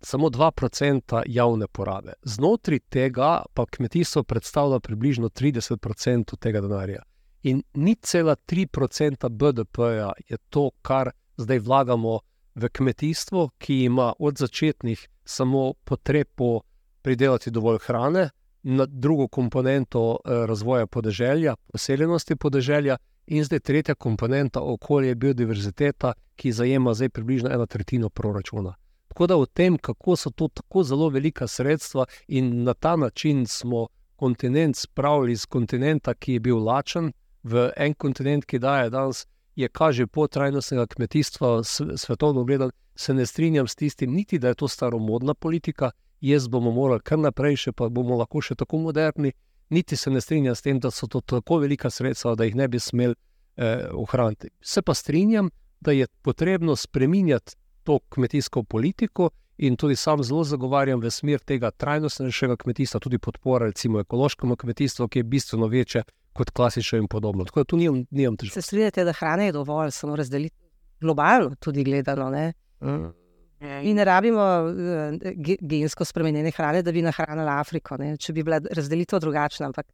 samo 2% javne porabe. Znotraj tega pa kmetijstvo predstavlja približno 30% tega denarja. In ni cela 3% BDP-ja je to, kar zdaj vlagamo v kmetijstvo, ki ima od začetnih samo potreb po pridelati dovolj hrane, na drugo komponento eh, razvoja podeželja, poseljenosti podeželja, in zdaj tretja komponenta okolje, biodiverziteta, ki zajema zdaj približno eno tretjino proračuna. Tako da o tem, kako so to tako zelo velika sredstva, in na ta način smo kontinent spravili iz kontinenta, ki je bil lačen, v en kontinent, ki daje danes, je kaže po trajnostnega kmetijstva, svetovno gledano, se ne strinjam s tistim, niti da je to staromodna politika, jaz bomo morali kar naprej, še pa bomo lahko še tako moderni. Niti se ne strinjam s tem, da so to tako velika sredstva, da jih ne bi smeli eh, ohraniti. Se pa strinjam, da je potrebno spremenjati to kmetijsko politiko in tudi sam zelo zagovarjam v smer tega trajnostnejšega kmetijstva, tudi podpora, recimo, ekološkemu kmetijstvu, ki je bistveno večje kot klasično in podobno. Tako da tu nimam težav. Se strinjate, da hrane je dovolj, samo razdeliti globalno, tudi gledano. Ne? Mm. Mi ne rabimo uh, gensko spremenjene hrane, da bi nahranili Afriko, ne? če bi bila razdelitev drugačna. Ampak...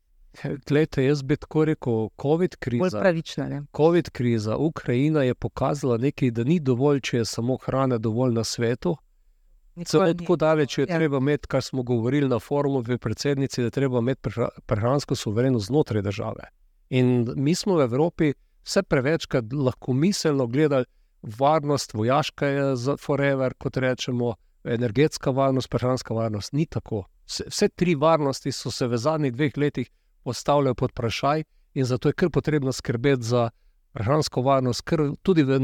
Glede, jaz bi tako rekel, COVID kriza. Pravična, COVID kriza, Ukrajina je pokazala nekaj, da ni dovolj, če je samo hrane dovolj na svetu. Celo tako daleč je ja. treba imeti, kar smo govorili na forumu v predsednici, da treba imeti prehransko suverenost znotraj države. In mi smo v Evropi vse prevečkrat lahko miselno gledali, varnost, vojaška je za forever, kot rečemo, energetska varnost, prehranska varnost. Ni tako. Vse tri varnosti so se v zadnjih dveh letih postavljale pod vprašaj, in zato je kar potrebno skrbeti za prehransko varnost, ker tudi v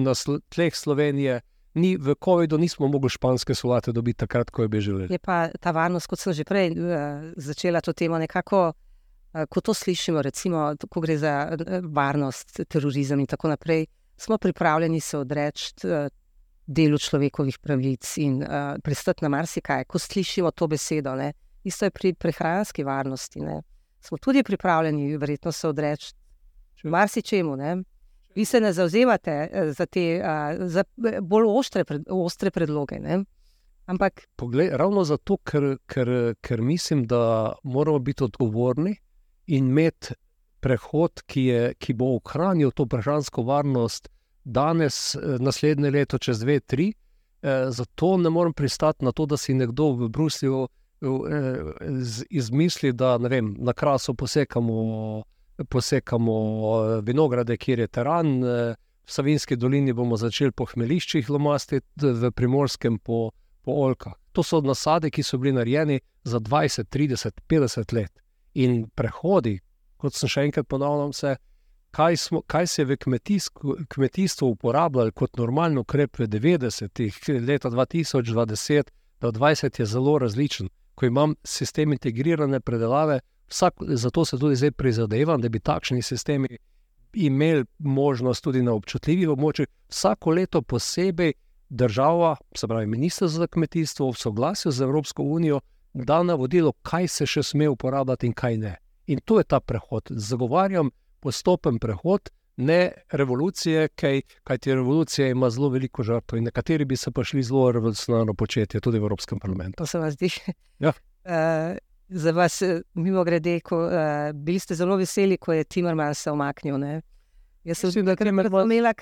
tleh Slovenije. Ni, v COVID-u nismo mogli španske solate dobiti takrat, ko je bi želeli. Je pa ta varnost, kot sem že prej uh, začela to temo, nekako, uh, ko to slišimo, recimo, ko gre za uh, varnost, terorizem in tako naprej, smo pripravljeni se odreči delu človekovih pravic in uh, pristati na marsikaj. Ko slišimo to besedo, ne? isto je pri prehranski varnosti. Ne? Smo tudi pripravljeni, verjetno, se odreči marsičemu. Vi se ne zauzemate eh, za te uh, za bolj ostre, pred, ostre predloge. Ne? Ampak. Poglej, ravno zato, ker, ker, ker mislim, da moramo biti odgovorni in imeti prehod, ki, je, ki bo ohranil to prehransko varnost danes, eh, naslednje leto, čez dve, tri. Zato ne morem pristati na to, da si nekdo v Bruslju izmisli, da vem, na krasu posekamo posekamo eh, vinograde, kjer je teran. Eh, v Savinski dolini bomo začeli po hmeliščih lomasti, v primorskem po, po olkah. To so nasade, ki so bili narejeni za 20, 30, 50 let. In prehodi, kot sem še enkrat ponovil, se, kaj, smo, kaj se je v kmetijstvu uporabljalo kot normalno ukrep v 90-ih, leta 2020, do 2020 je zelo različen. Ko imam sistem integrirane predelave, Vsak, zato se tudi zdaj prizadevam, da bi takšni sistemi imeli možnost tudi na občutljivih območjih, vsako leto posebej država, se pravi Ministrstvo za kmetijstvo, v soglasju z Evropsko unijo, da navodilo, kaj se še sme uporabljati in kaj ne. In to je ta prehod. Zagovarjam postopen prehod, ne revolucije, kaj, kaj ti revolucija ima zelo veliko žrtev in nekateri bi se pa šli zelo revolucionarno početi, tudi v Evropskem parlamentu. To se vam zdi. Ja. Uh, za vas, eh, mimo grede, ko, uh, bili ste zelo veseli, ko je Timmermans se omaknil. Ne? Jaz sem se razumela,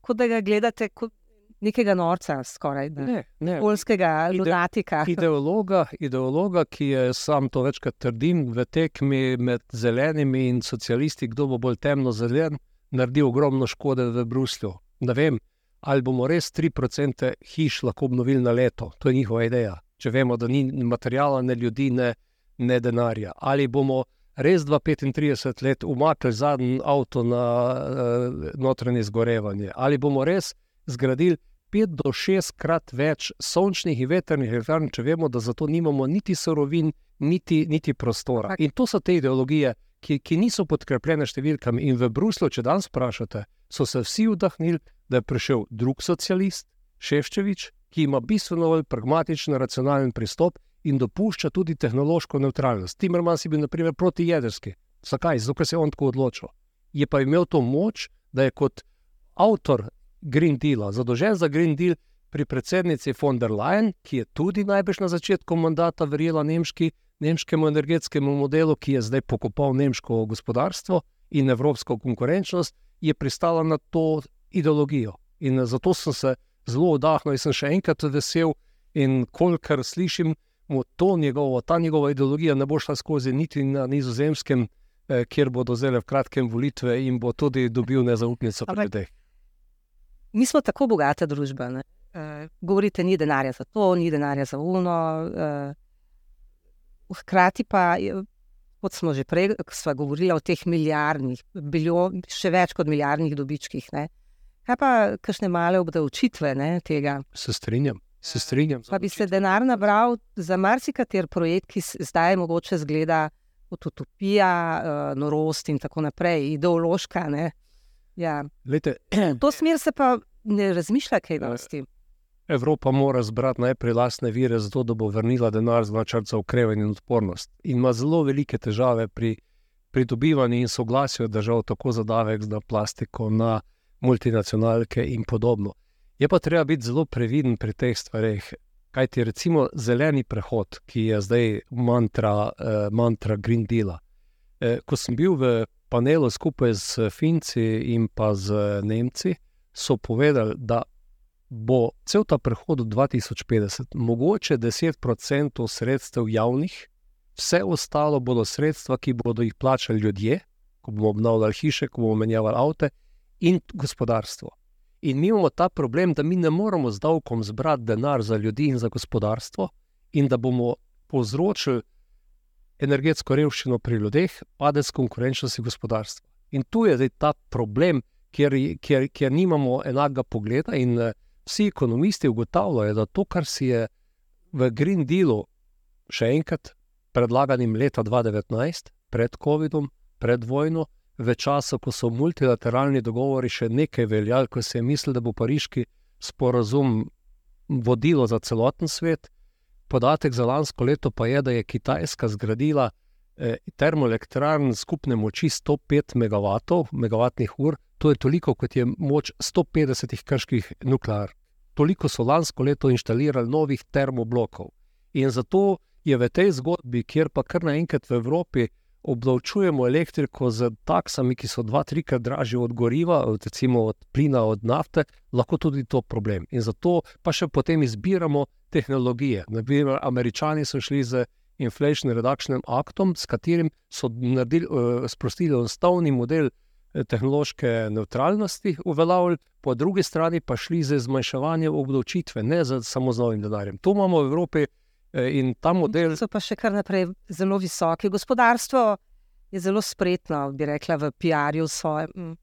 kot da ga gledate kot nekega norca, skoraj ne, ne. polskega lunatika. Ideologa, ideologa, ki je sam to večkrat trdim, v tekmi med zelenimi in socialisti, kdo bo bolj temno zelen, naredi ogromno škode v Bruslju. Ne vem, ali bomo res 3% hiš lahko obnovili na leto. To je njihova ideja. Če vemo, da ni materijala, ne ljudi, ne ne denarja. Ali bomo res 35 let umaknili zadnji avto na uh, notranje zgorevanje, ali bomo res zgradili 5 do 6 krat več sončnih in veternih elektrarn, če vemo, da za to nimamo niti sorovin, niti, niti prostora. In to so te ideologije, ki, ki niso podkrepljene številkami. In v Bruslu, če danes vprašate, so se vsi vdahnili, da je prišel drug socialist, Ševčevič, ki ima bistveno bolj pragmatičen, racionalen pristop in dopušča tudi tehnološko neutralnost. Timmermans je bil, na primer, proti jedrski. Zakaj? Zato, ker se je on tako odločil. Je pa imel to moč, da je kot avtor Green Deala, zadolžen za Green Deal pri predsednici von der Leyen, ki je tudi najbrž na začetku mandata verjela nemški, nemškemu energetskemu modelu, ki je zdaj pokopal nemško gospodarstvo in evropsko konkurenčnost, je pristala na to ideologijo. In zato sem se zelo oddahnil in sem še enkrat vesel. In kolikor slišim, mu to njegovo, ta njegova ideologija ne bo šla skozi niti na nizozemskem, eh, kjer bodo zdaj v kratkem volitve in bo tudi dobil nezaupnico pri ljudeh. Mi smo tako bogata družba. Ne? Uh, govorite, ni denarja za to, ni denarja za uno. Uh, hkrati pa, kot smo že prej govorili o teh milijardnih, bilijon, še več kot milijardnih dobičkih. Ne? Kaj pa, kakšne male obdavčitve ne, tega? Se strinjam. Se strinjam. Pa bi se denar nabral za marsikater projekt, ki zdaj mogoče zgleda kot utopija, norost in tako naprej, ideološka. Ja. Lete, to smer se pa ne razmišlja, kaj da s tem. Evropa mora zbrati najprej lastne vire, zato da bo vrnila denar za načrt za ukrevanje in odpornost. In ima zelo velike težave pri pridobivanju in soglasju držav, tako za davek, za plastiko, na multinacionalke in podobno. Je pa treba biti zelo previden pri teh stvareh. Kaj ti recimo zeleni prehod, ki je zdaj mantra, eh, mantra Green Deal. Eh, ko sem bil v panelu skupaj z Finci in pa z Nemci, so povedali, da bo cel ta prehod do 2050 mogoče 10% sredstev javnih, vse ostalo bodo sredstva, ki bodo jih plačali ljudje, ko bomo obnavljali hiše, ko bomo menjavali avto in gospodarstvo. In mi imamo ta problem, da mi ne moremo z davkom zbrati denar za ljudi in za gospodarstvo, in da bomo povzročili energetsko revščino pri ljudeh, padec konkurenčnosti gospodarstva. In tu je ta problem, kjer, kjer, kjer nimamo enakega pogleda. In uh, vsi ekonomisti ugotavljajo, da to, kar si je v Green Dealu, še enkrat predlaganim leta 2019, pred COVID-om, pred vojno, v času, ko so multilateralni dogovori še nekaj veljali, ko se je mislil, da bo pariški sporazum vodilo za celoten svet. Podatek za lansko leto pa je, da je Kitajska zgradila eh, termoelektrarn skupne moči 105 MW, to je toliko, kot je moč 150 krških nukleark. Toliko so lansko leto inštalirali novih termoblokov. In zato je v tej zgodbi, kjer pa kar naenkrat v Evropi obdavčujemo elektriko z taksami, ki so dva, trikrat dražje od goriva, od, recimo od plina, od nafte, lahko tudi to problem. In zato pa še potem izbiramo tehnologije. Naprimer, američani so šli z Inflation Reduction Actom, s katerim so naredili, uh, sprostili enostavni model eh, tehnološke neutralnosti, uveljavili, po drugi strani pa šli z zmanjševanjem obdavčitve, ne z, samo z novim denarjem. To imamo v Evropi. Eh, in ta model. So pa še kar naprej zelo visoki. Gospodarstvo je zelo spretno, bi rekla, v PR-ju svoje. Mm.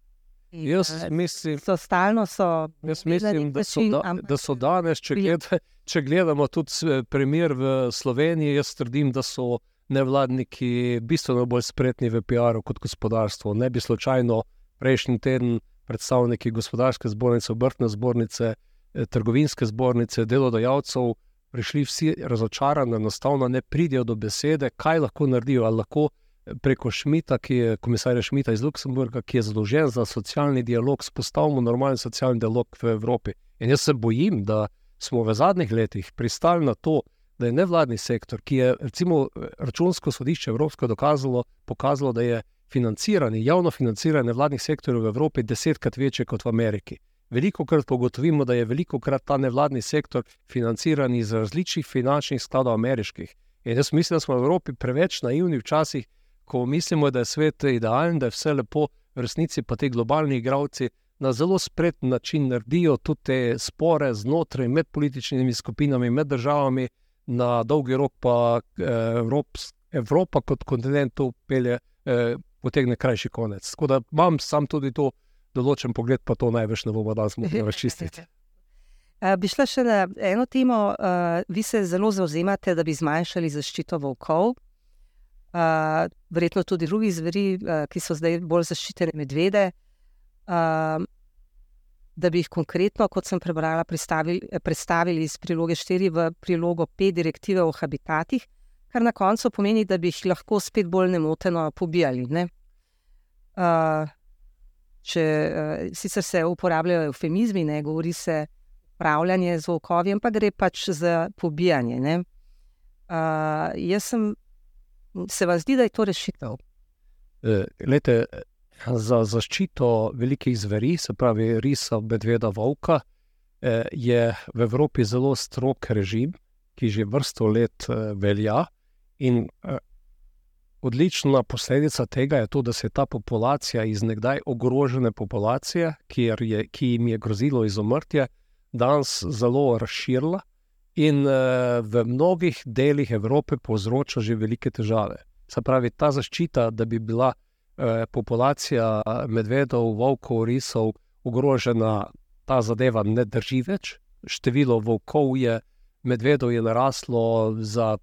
Jaz eh, mislim, so stalno so jaz mislim da, so da, da so danes, če, gled, če gledamo tudi primer v Sloveniji, jaz trdim, da so nevladniki bistveno bolj spretni v PR-u kot gospodarstvo. Ne bi slučajno prejšnji teden predstavniki gospodarske zbornice, obrtne zbornice, eh, trgovinske zbornice, delodajalcev prišli vsi razočarani, enostavno ne pridejo do besede, kaj lahko naredijo. Ali lahko eh, preko Šmita, ki je komisar Šmita iz Luksemburga, ki je zadolžen za socialni dialog, spostavimo normalen socialni dialog v Evropi. In jaz se bojim, da smo v zadnjih letih pristali na to, da je nevladni sektor, ki je recimo računsko sodišče Evropsko dokazalo, pokazalo, da je financiranje, javno financiranje nevladnih sektorjev v Evropi desetkrat večje kot v Ameriki. Veliko krat pogotovimo, da je veliko krat ta nevladni sektor financiran iz različnih finančnih skladov ameriških. In jaz mislim, da smo v Evropi preveč naivni včasih, ko mislimo, da je svet idealen, da je vse lepo, v resnici pa ti globalni igravci na zelo spreten način naredijo tudi te spore znotraj med političnimi skupinami, med državami, na dolgi rok pa eh, Evropa kot kontinent to pelje, eh, potegne krajši konec. Tako da imam sam tudi to določen pogled, pa to največ ne bomo danes mogli razčistiti. Bi šla še na eno temo. Vi se zelo zauzemate, da bi zmanjšali zaščito volkov, verjetno tudi drugih zveri, ki so zdaj bolj zaščitene medvede. Da bi jih konkretno, kot sem prebrala, predstavili iz priloge 4 v prilogo 5 direktive o habitatih, kar na koncu pomeni, da bi jih lahko spet bolj nemoteno pobijali. Ne? Uh, če uh, sicer se uporabljajo eufemizmi, ne govori se upravljanje z volkovi, pa gre pač za pobijanje. Uh, jaz sem, se vam zdi, da je to rešitev? Uh, lete, za zaščito velikih zveri, se pravi risa, medveda, volka, eh, je v Evropi zelo strog režim, ki že vrsto let eh, velja. In eh, odlična posledica tega je to, da se je ta populacija iz nekdaj ogrožene populacije, je, ki jim je grozilo izumrtje, danes zelo razširila in v mnogih delih Evrope povzroča že velike težave. Se pravi, ta zaščita, da bi bila eh, populacija medvedov, volkov, risov ogrožena, ta zadeva ne drži več. Število volkov je, medvedov je naraslo za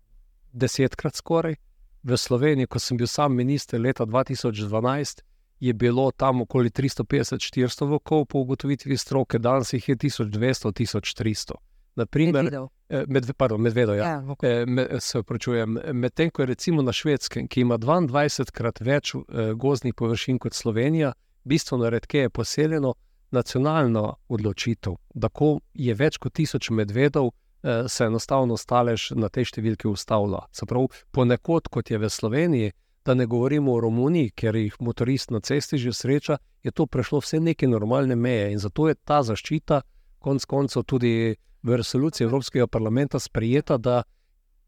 desetkrat skoraj. V Sloveniji, ko sem bil sam minister leta 2012, je bilo tam okoli 350-400 volkov, po ugotovitvi stroke, danes jih je 1200-1300. Naprimer, eh, med, pardon, medvedo, ja. Ja, okay. Eh, med, se upravičujem. Medtem ko je recimo na švedskem, ki ima 22krat več eh, gozdnih površin kot Slovenija, bistveno redkeje poseljeno, nacionalna odločitev, da ko je več kot tisoč medvedov, se enostavno stalež na tej številki ustavlja. Prav, ponekod, kot je v Sloveniji, da ne govorimo o Romuniji, ker jih motorist na cesti že sreča, je to prešlo vse neke normalne meje in zato je ta zaščita, konec koncev, tudi v resoluciji Evropskega parlamenta sprejeta, da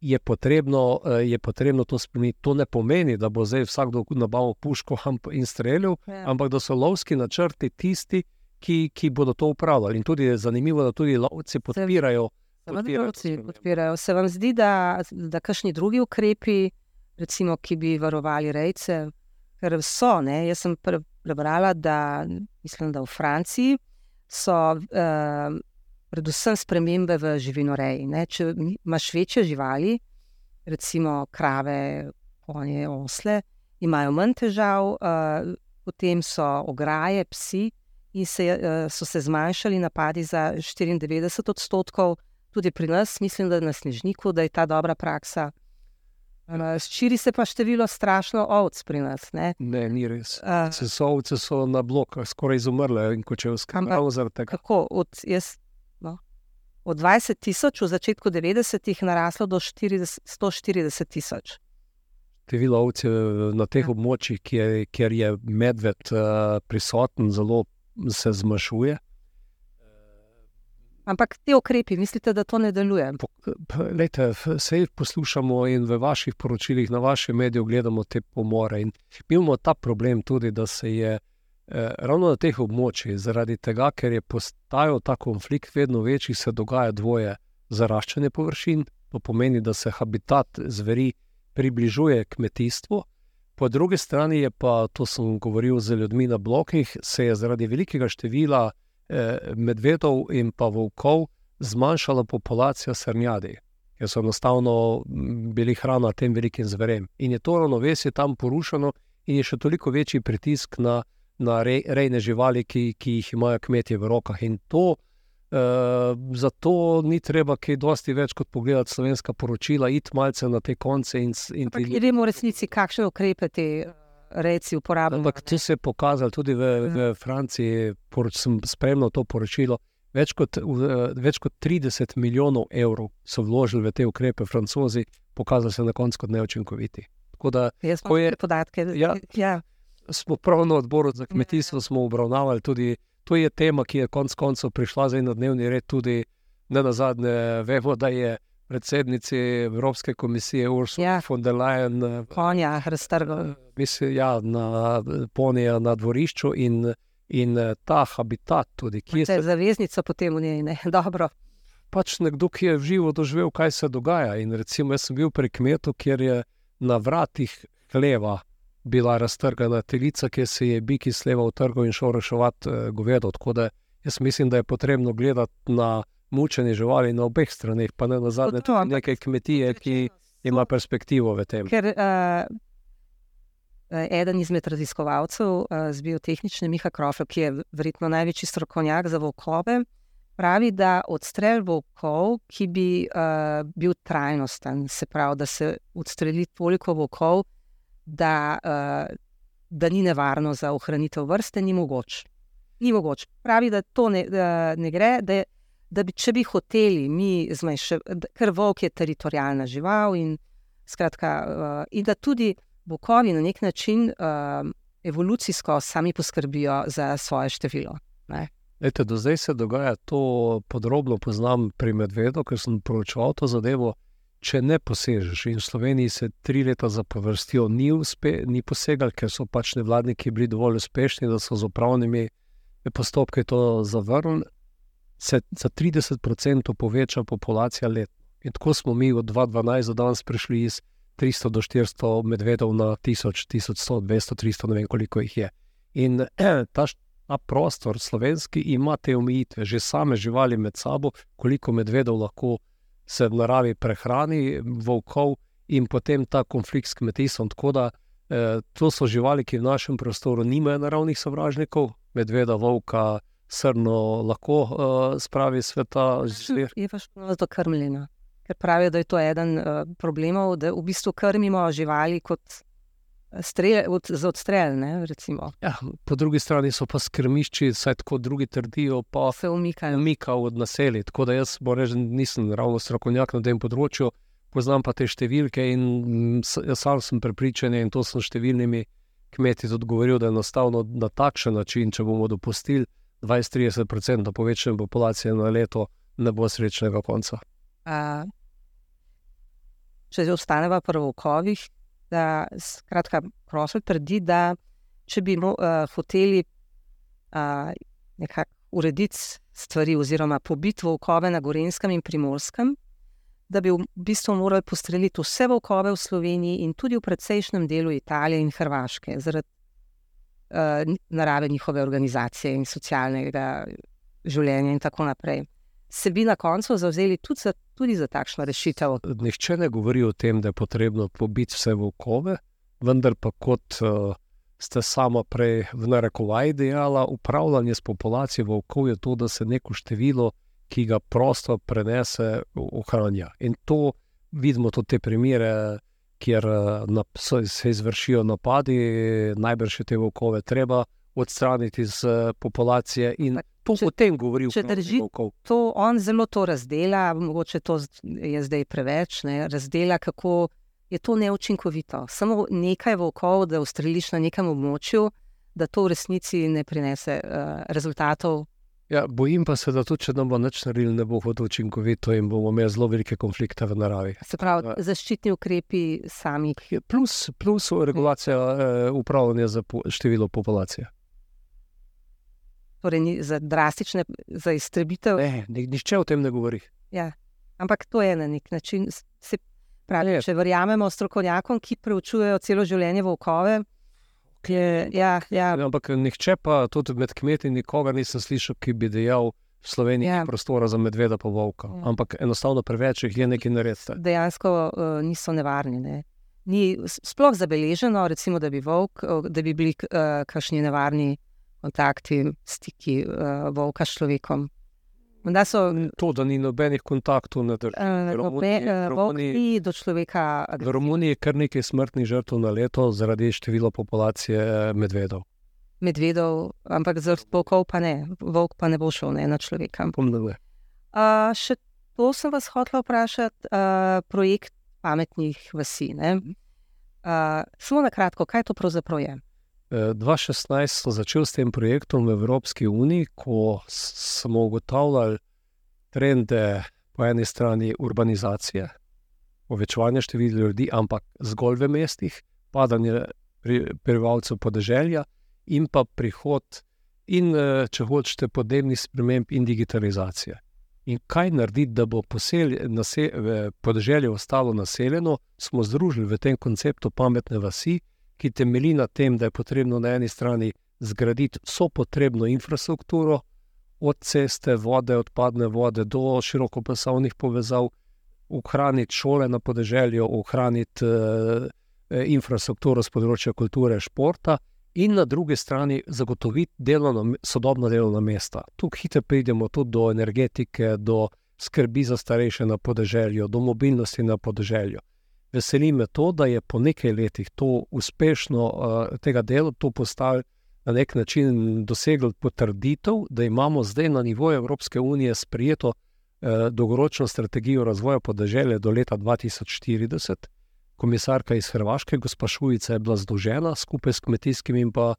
je potrebno, eh, je potrebno to spremeniti. To ne pomeni, da bo zdaj vsakdo nabavil puško in streljal, ja. ampak da so lovski načrti tisti, ki, ki bodo to upravljali. In tudi je zanimivo, da tudi lovci podpirajo. Podpirajo, podpirajo. Se vam zdi, da, da kakšni drugi ukrepi, recimo, ki bi varovali rejce, ker so, ne? jaz sem prebrala, da mislim, da v Franciji so. Uh, predvsem spremembe v živinoreji. Ne? Če imaš večje živali, recimo krave, konje, osle, imajo manj težav, uh, potem so ograje, psi, in se, uh, so se zmanjšali napadi za 94 odstotkov, tudi pri nas, mislim, da na Snežniku, da je ta dobra praksa. Širi se pa število strašno ovc pri nas. Ne, ne ni res. Uh, so ovce so na bloku, skoraj izumrle in ko če vzkajamo zaradi tega. Kako? Od, jaz od 20 tisoč v začetku 90-ih naraslo do 40, 140 tisoč. Število ovcev na teh ja. območjih, kjer, kjer je medved uh, prisoten, zelo se zmanjšuje. Ampak te ukrepi, mislite, da to ne deluje? Lejte, vse poslušamo in v vaših poročilih, na vašem mediju gledamo te pomore. In imamo ta problem tudi, da se je Eh, ravno na teh območjih, zaradi tega, ker je postajal ta konflikt vedno večji, se dogaja dvoje: zaraščanje površin, to pomeni, da se habitat zveri približuje kmetijstvu, po drugi strani je pa, to sem govoril z ljudmi na blokih, se je zaradi velikega števila medvedov in pa volkov zmanjšala populacija srnjadi. Ker so enostavno bili hrana tem velikim zverem. In je to ravnovesje tam porušeno, in je še toliko večji pritisk na na rej, rejne živali, ki, ki jih imajo kmetje v rokah. In to, uh, zato ni treba kaj dosti več kot pogledati slovenska poročila, iti malce na te konce. In, in ti... Vemo v resnici, kakšne ukrepe ti eh, reci uporabljajo. Ampak to se je pokazalo tudi v, v ja. Franciji, poroč, sem spremljal to poročilo. Več kot, več kot 30 milijonov evrov so vložili v te ukrepe, francozi, pokazali se na koncu kot neučinkoviti. Jaz imam te podatke. Ja, ja smo prav na odboru za kmetijstvo obravnavali tudi to je tema, ki je konec koncev prišla zdaj na dnevni red. Tudi ne na zadnje, vemo, da je predsednici Evropske komisije Ursula ja. von der Leyen konja, raztrgal. Mislim, ja, na ponija na dvorišču in, in ta habitat tudi. Ki je zaveznica potem v njej, ne dobro. Pač nekdo, ki je živo doživel, kaj se dogaja. In recimo, jaz sem bil pri kmetu, kjer je na vratih hleva bila raztrgana telica, ki se je biki sleval v trgu in šel reševati govedo. Tako da jaz mislim, da je potrebno gledati na mučenje živali na obeh straneh, pa ne na zadnje tudi neke kmetije, ki ima perspektivo v tem. Ker, uh, Eden izmed raziskovalcev uh, z biotehnične Miha Krofel, ki je verjetno največji strokovnjak za volkove, pravi, da odstrel volkov, ki bi uh, bil trajnosten, se pravi, da se odstreli toliko volkov, da, uh, da ni nevarno za ohranitev vrste, ni mogoče. Ni mogoč. Pravi, da to ne, da ne gre, da, da bi, če bi hoteli mi zmanjšati, ker volk je teritorijalna žival in, skratka, uh, in da tudi bokovi na nek način uh, evolucijsko sami poskrbijo za svoje število. Ete, do zdaj se dogaja to podrobno, poznam pri medvedu, ker sem proučeval to zadevo. Če ne posežeš, in v Sloveniji se tri leta zapovrstijo, ni, ni posegal, ker so pač nevladniki bili dovolj uspešni, da so z upravnimi postopki to zavrnili, se za 30% poveča populacija let. In tako smo mi od 2012 do danes prišli iz 300 do 400 medvedov na 1000, 1100, 200, 300, ne vem koliko jih je. In eh, ta, ta prostor slovenski ima te omejitve, že same živali med sabo, koliko medvedov lahko se v naravi prehrani, volkov in potem ta konflikt s kmetijstvom. Tako da eh, to so živali, ki v našem prostoru nimajo naravnih sovražnikov, medveda, volka, srno lahko uh, spravi sveta zver. Je pa še to krmljeno. Ker pravijo, da je to eden uh, problemov, da v bistvu krmimo živali kot strel, od, za odstrel. Ne, ja, po drugi strani so pa skrmišči, saj tako drugi trdijo, pa se umikajo. umikajo od naselja. Tako da jaz reči, nisem ravno strokovnjak na tem področju, poznam pa te številke in mm, sam sem prepričan in to sem številnimi kmeti odgovoril, da je enostavno na takšen način, če bomo dopustili 20-30% povečanja populacije na leto, ne bo srečnega konca. A, če ostaneva pri volkovih, da skratka, prosil trdi, da če bi mo, uh, hoteli uh, nekako urediti stvari, oziroma pobiti volkove na Gorenskem in Primorskem, da bi v bistvu morali postreliti vse volkove v Sloveniji in tudi v precejšnjem delu Italije in Hrvaške, zaradi narave njihove organizacije in socialnega življenja in tako naprej. Se bi na koncu zauzeli tudi za, tudi za takšno rešitev? Nihče ne govori o tem, da je potrebno pobiti vse volkove, vendar pa kot uh, ste sama prej v narekovaj dejala, upravljanje s populacijo volkov je to, da se neko število ki ga prosto prenese, ohranja. In to vidimo tudi te primere, kjer na, se izvršijo napadi, najbrž te volkove treba odstraniti iz populacije. In to če, o tem govori če drži, to on zelo to razdela, mogoče to je zdaj preveč, ne, razdela, kako je to neučinkovito. Samo nekaj volkov, da ustreliš na nekem območju, da to v resnici ne prinese uh, rezultatov, Ja, bojim pa se, da tudi če nam bo nič naredili, ne bo hodilo učinkovito in bomo imeli zelo velike konflikte v naravi. Se pravi, ja. zaščitni ukrepi sami. Plus, plus regulacija eh, upravljanja za po, število populacije. Torej, ni za drastične, za iztrebitev. Ne, nišče o tem ne govori. Ja. Ampak to je na nek način. Pravi, če verjamemo strokovnjakom, ki preučujejo celo življenje volkove, Je, ja, ja. Ampak nihče pa tudi med kmeti nikogar nisem slišal, ki bi dejal v Sloveniji ja. prostora za medveda pa volka. Ja. Ampak enostavno preveč jih je nekaj narediti. Dejansko uh, niso nevarni. Ne. Ni sploh zabeleženo, recimo, da, bi volk, da bi bili uh, kakšni nevarni kontakti, stiki uh, volka s človekom. Da so, to, da ni nobenih kontaktov na terenu. Ni do človeka. V Romuniji je kar nekaj smrtnih žrtev na leto zaradi števila populacije eh, medvedov. Medvedov, ampak za volkov pa ne, volk pa ne bo šel ne, na človeka. Pomnile. Uh, še to sem vas hotel vprašati, uh, projekt pametnih vasi. Uh, samo na kratko, kaj to pravzaprav je? 2016 sem začel s tem projektom v Evropski uniji, ko smo ugotavljali trende po eni strani urbanizacije, povečevanje števila ljudi, ampak zgolj v mestih, padanje prebivalcev podeželja in pa prihod in, če hočete, podnebnih sprememb in digitalizacije. In kaj narediti, da bo podeželje ostalo naseljeno, smo združili v tem konceptu pametne vasi ki temelji na tem, da je potrebno na eni strani zgraditi vso potrebno infrastrukturo, od ceste, vode, odpadne vode do širokopasovnih povezav, ohraniti šole na podeželju, ohraniti eh, eh infrastrukturo z področja kulture, športa. In na drugi strani zagotoviti delovno, sodobna delovna mesta. Tukaj hitro pridemo tudi do energetike, do skrbi za starejše na podeželju, do mobilnosti na podeželju. Veseli me to, da je po nekaj letih to uspešno uh, tega dela, to postalo na nek način doseglo potrditev, da imamo zdaj na nivoju Evropske unije sprijeto uh, dolgoročno strategijo razvoja podeželja do leta 2040, komisarka iz Hrvaške, gospa Šujica, je bila združena skupaj s kmetijskimi in pa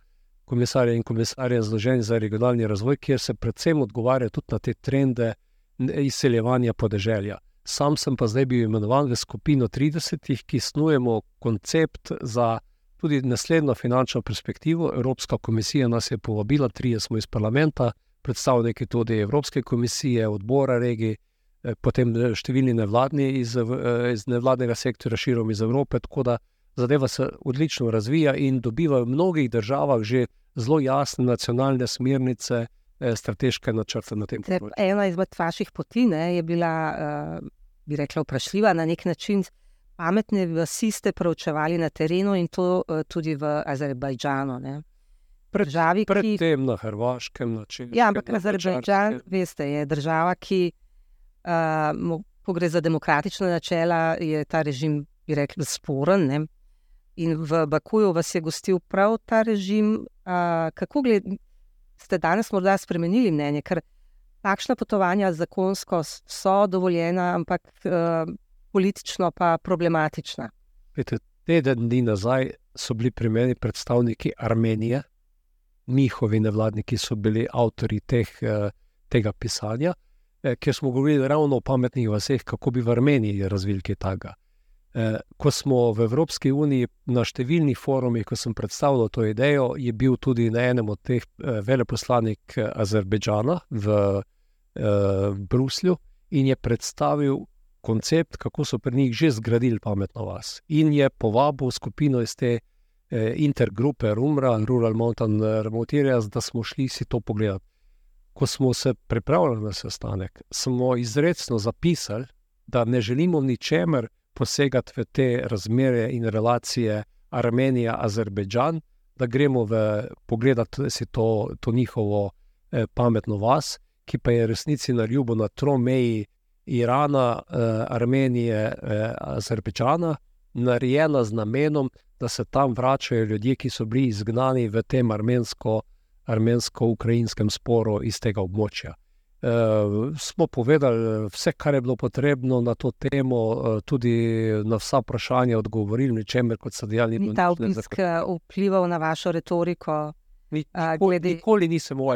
komisarjem in komisarjem združen za regionalni razvoj, kjer se predvsem odgovarja tudi na te trende izseljevanja podeželja. Sam sem pa zdaj bil imenovan v skupino 30, ki snujemo koncept za tudi naslednjo finančno perspektivo. Evropska komisija nas je povabila, trije smo iz parlamenta, predstavniki tudi Evropske komisije, odbora regij, eh, potem številni nevladni iz, eh, iz nevladnega sektora širom iz Evrope. Tako da zadeva se odlično razvija in dobiva v mnogih državah že zelo jasne nacionalne smernice. Eh, strateške načrte na tem področju. Ena izmed vaših poti ne, je bila, bi rekla, vprašljiva na nek način. Pametne vasi ste preučevali na terenu in to tudi v Azerbajdžanu. Državi, ki... Predtem na Hrvaškem načinu. Ja, ampak Azerbajdžan, veste, je država, ki, uh, ko gre za demokratične načela, je ta režim, bi rekli, sporen. Ne? In v Bakuju vas je gostil prav ta režim. Uh, kako gled, ste danes morda spremenili mnenje, ker takšna potovanja zakonsko so dovoljena, ampak uh, politično pa problematična. Teden dni nazaj so bili pri meni predstavniki Armenije, njihovi nevladniki so bili avtori teh, eh, tega pisanja, eh, ker smo govorili ravno o pametnih vaseh, kako bi v Armeniji razvili kaj takega. Eh, ko smo v Evropski uniji na številnih forumih, ko sem predstavljal to idejo, je bil tudi na enem od teh veleposlanik Azerbejdžana v Bruslju in je predstavil koncept, kako so pri njih že zgradili pametno vas. In je povabil skupino iz te Eh, intergrupe Rumra Rural Mountain eh, Remote Areas, da smo šli si to pogledati. Ko smo se pripravljali na sestanek, smo izredno zapisali, da ne želimo ničemer posegati v te razmere in relacije Armenija-Azerbejdžan, da gremo v pogledati si to, to njihovo eh, pametno vas, ki pa je resnici na ljubo na tromeji Irana, eh, Armenije, eh, Azerbejdžana, narejena z namenom, da se tam vračajo ljudje, ki so bili izgnani v tem armensko-ukrajinskem sporu iz tega območja. E, smo povedali vse, kar je bilo potrebno na to temo, e, tudi na vsa vprašanja odgovorili, ničemer kot so dejali. Ni ta obisk eh, vplival na vašo retoriko? Nikoli, nikoli, nisem o,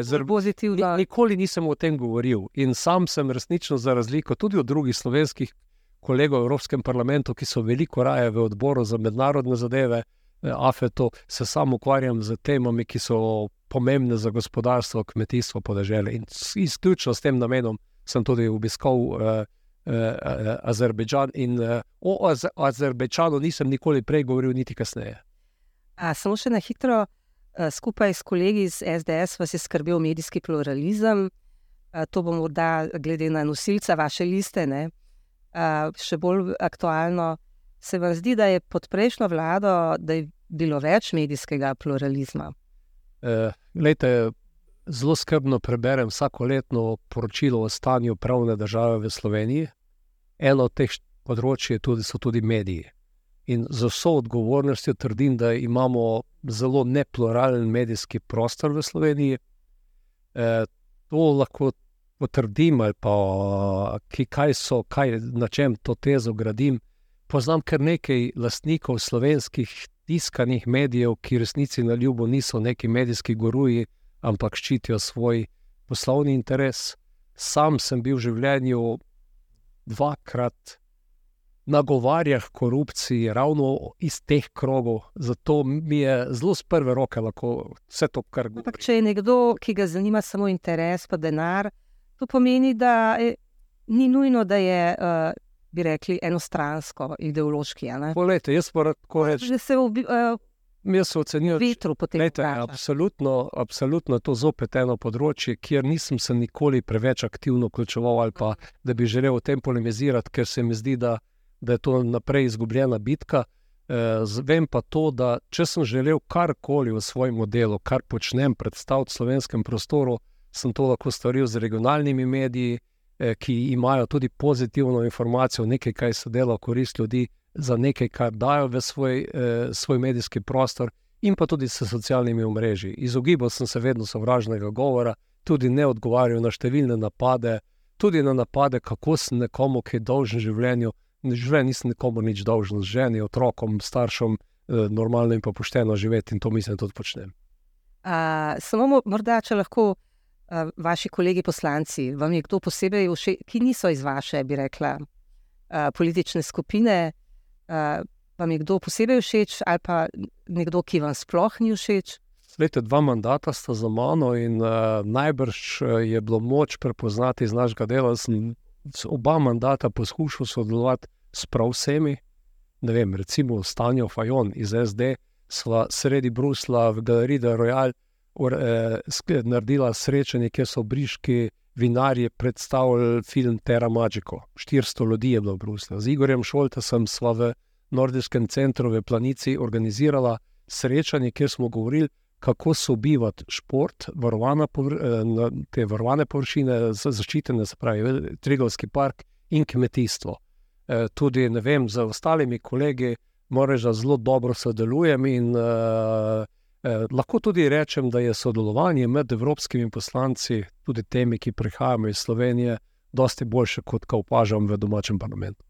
nikoli nisem o tem govoril in sam sem resnično, za razliko tudi od drugih slovenskih kolegov v Evropskem parlamentu, ki so veliko raje v odboru za mednarodne zadeve, eh, AFET-u, se sam ukvarjam z temami, ki so pomembne za gospodarstvo, kmetijstvo, podeželje. In izključno s tem namenom sem tudi obiskal uh, uh, Azerbejdžan in uh, o Az Azerbejdžanu nisem nikoli prej govoril, niti kasneje. A, samo še na hitro, uh, skupaj s kolegi iz SDS vas je skrbel medijski pluralizem. Uh, to bo morda glede na nosilca vaše liste. Ne? še bolj aktualno. Se vam zdi, da je pod prejšnjo vlado bilo več medijskega pluralizma? Eh, lejte, zelo skrbno preberem vsako letno poročilo o stanju pravne države v Sloveniji. Eno od teh področji tudi, so tudi mediji. In z vso odgovornostjo trdim, da imamo zelo nepluralen medijski prostor v Sloveniji. Eh, to lahko potrdim, ali pa ki, kaj so, kaj, na čem to tezo gradim. Poznam kar nekaj lastnikov slovenskih tiskanih medijev, ki resnici na ljubo niso neki medijski goruji, ampak ščitijo svoj poslovni interes. Sam sem bil v življenju dvakrat nagovarjal korupciji, ravno iz teh krogov, zato mi je zelo z prve roke lahko vse to, kar govorim. Če je nekdo, ki ga zanima samo interes, pa denar. To pomeni, da je, ni nujno, da je, uh, bi rekli, enostransko, ideološki. Polete, jaz pa lahko rečem, da se v uh, ocenjujem vetru potem. Absolutno, absolutno je to zopet eno področje, kjer nisem se nikoli preveč aktivno vključeval ali pa da bi želel o tem polemizirati, ker se mi zdi, da, da je to naprej izgubljena bitka. Uh, vem pa to, da če sem želel karkoli v svojem delu, kar počnem, predstaviti v slovenskem prostoru, sem to lahko storil z regionalnimi mediji, eh, ki imajo tudi pozitivno informacijo, nekaj, kar se dela v korist ljudi, za nekaj, kar dajo v svoj, eh, svoj medijski prostor, in pa tudi s socialnimi omrežji. Izogibal sem se vedno sovražnega govora, tudi ne odgovarjal na številne napade, tudi na napade, kako sem nekomu, ki je dolžen življenju, živim, nisem nikomu nič dolžen, ženi, otrokom, staršem, eh, normalno in pošteno živeti in to mislim, da tudi počnem. A, samo morda, če lahko a, vaši kolegi poslanci, vam je kdo posebej všeč, ki niso iz vaše, bi rekla, a, politične skupine, a, vam je kdo posebej všeč ali pa nekdo, ki vam sploh ni všeč? Lete, dva mandata sta za mano in uh, najbrž je bilo moč prepoznati iz našega dela. Sem oba mandata poskušal sodelovati s prav vsemi. Ne vem, recimo Stanje Fajon iz SD, sredi Brusla v Galeriji Royal or, eh, naredila srečanje, kjer so briški vinarji predstavili film Terra Magico. 400 ljudi je bilo v Bruslu. Z Igorjem Šoltesom sva v Nordijskem centru v Planici organizirala srečanje, kjer smo govorili, kako sobivati šport, varovane, eh, te varovane površine, zaščitene, se pravi, Trigovski park in kmetijstvo. Eh, tudi vem, z ostalimi kolegi moraš, da zelo dobro sodelujem. In, uh, uh, lahko tudi rečem, da je sodelovanje med evropskimi poslanci, tudi temi, ki prihajajo iz Slovenije, dosti boljše, kot ga opažam v domačem parlamentu.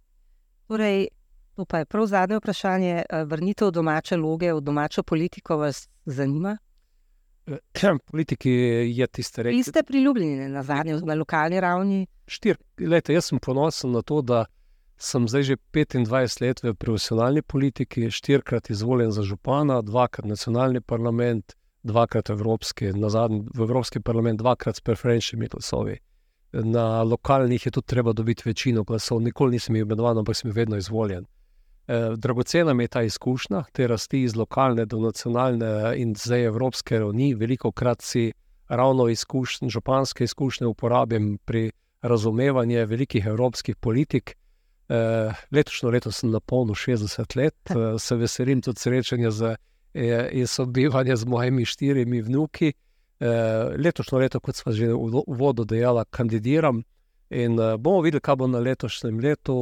Torej, to pa je prav zadnje vprašanje. Vrnitev domače loge v domačo politiko vas zanima? Politiki je tiste reči. Vi ste priljubljeni na zadnje, na lokalni ravni? Štir, lete, jaz sem ponosen na to, da sem zdaj že 25 let v profesionalni politiki, štirikrat izvoljen za župana, dvakrat nacionalni parlament, dvakrat evropski, na zadnji v Evropski parlament, dvakrat s preferenčnimi glasovi. Na lokalnih je tudi treba dobiti večino glasov, nikoli nisem imenovan, ampak sem vedno izvoljen. E, dragocena mi je ta izkušnja, te rasti iz lokalne do nacionalne in zdaj evropske ravni. Veliko krat si ravno izkušnje, županske izkušnje uporabim pri razumevanju velikih evropskih politik. Uh, letošnjo leto sem na polno 60 let, uh, se veselim tudi srečanja z, eh, in sobivanja z mojimi štirimi vnuki. Letošnjo leto, kot smo že v uvodu dejali, kandidiram in uh, bomo videli, kaj bo na letošnjem letu.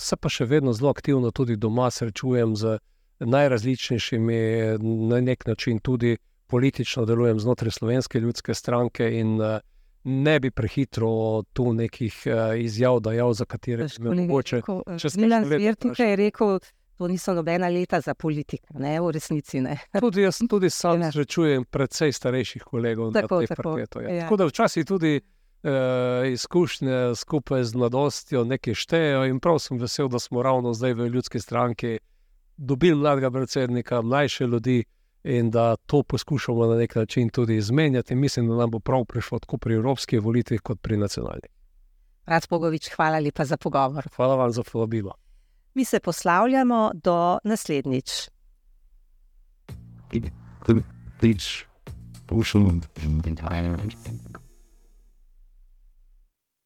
Se pa še vedno zelo aktivno tudi doma srečujem z najrazličnejšimi, na nek način tudi politično delujem znotraj Slovenske ljudske stranke in uh, ne bi prehitro tu nekih uh, izjav dajal, za katere se mi mogoče. Milan Zvirtika je rekel, to niso nobena leta za politiko, ne v resnici. Ne. Tudi jaz tudi sam ja. srečujem precej starejših kolegov tako, na tem parketu. Ja. Ja. Tako da včasih tudi izkušnje skupaj z mladostjo nekaj štejejo in prav sem vesel, da smo ravno zdaj v ljudski stranki dobili mladega predsednika, mlajše ljudi in da to poskušamo na nek način tudi izmenjati. Mislim, da nam bo prav prišlo tako pri evropskih volitvah, kot pri nacionalnih. Rad Bogovič, hvala lepa za pogovor. Hvala vam za povabilo. Mi se poslavljamo do naslednjič. Please, push on the entire.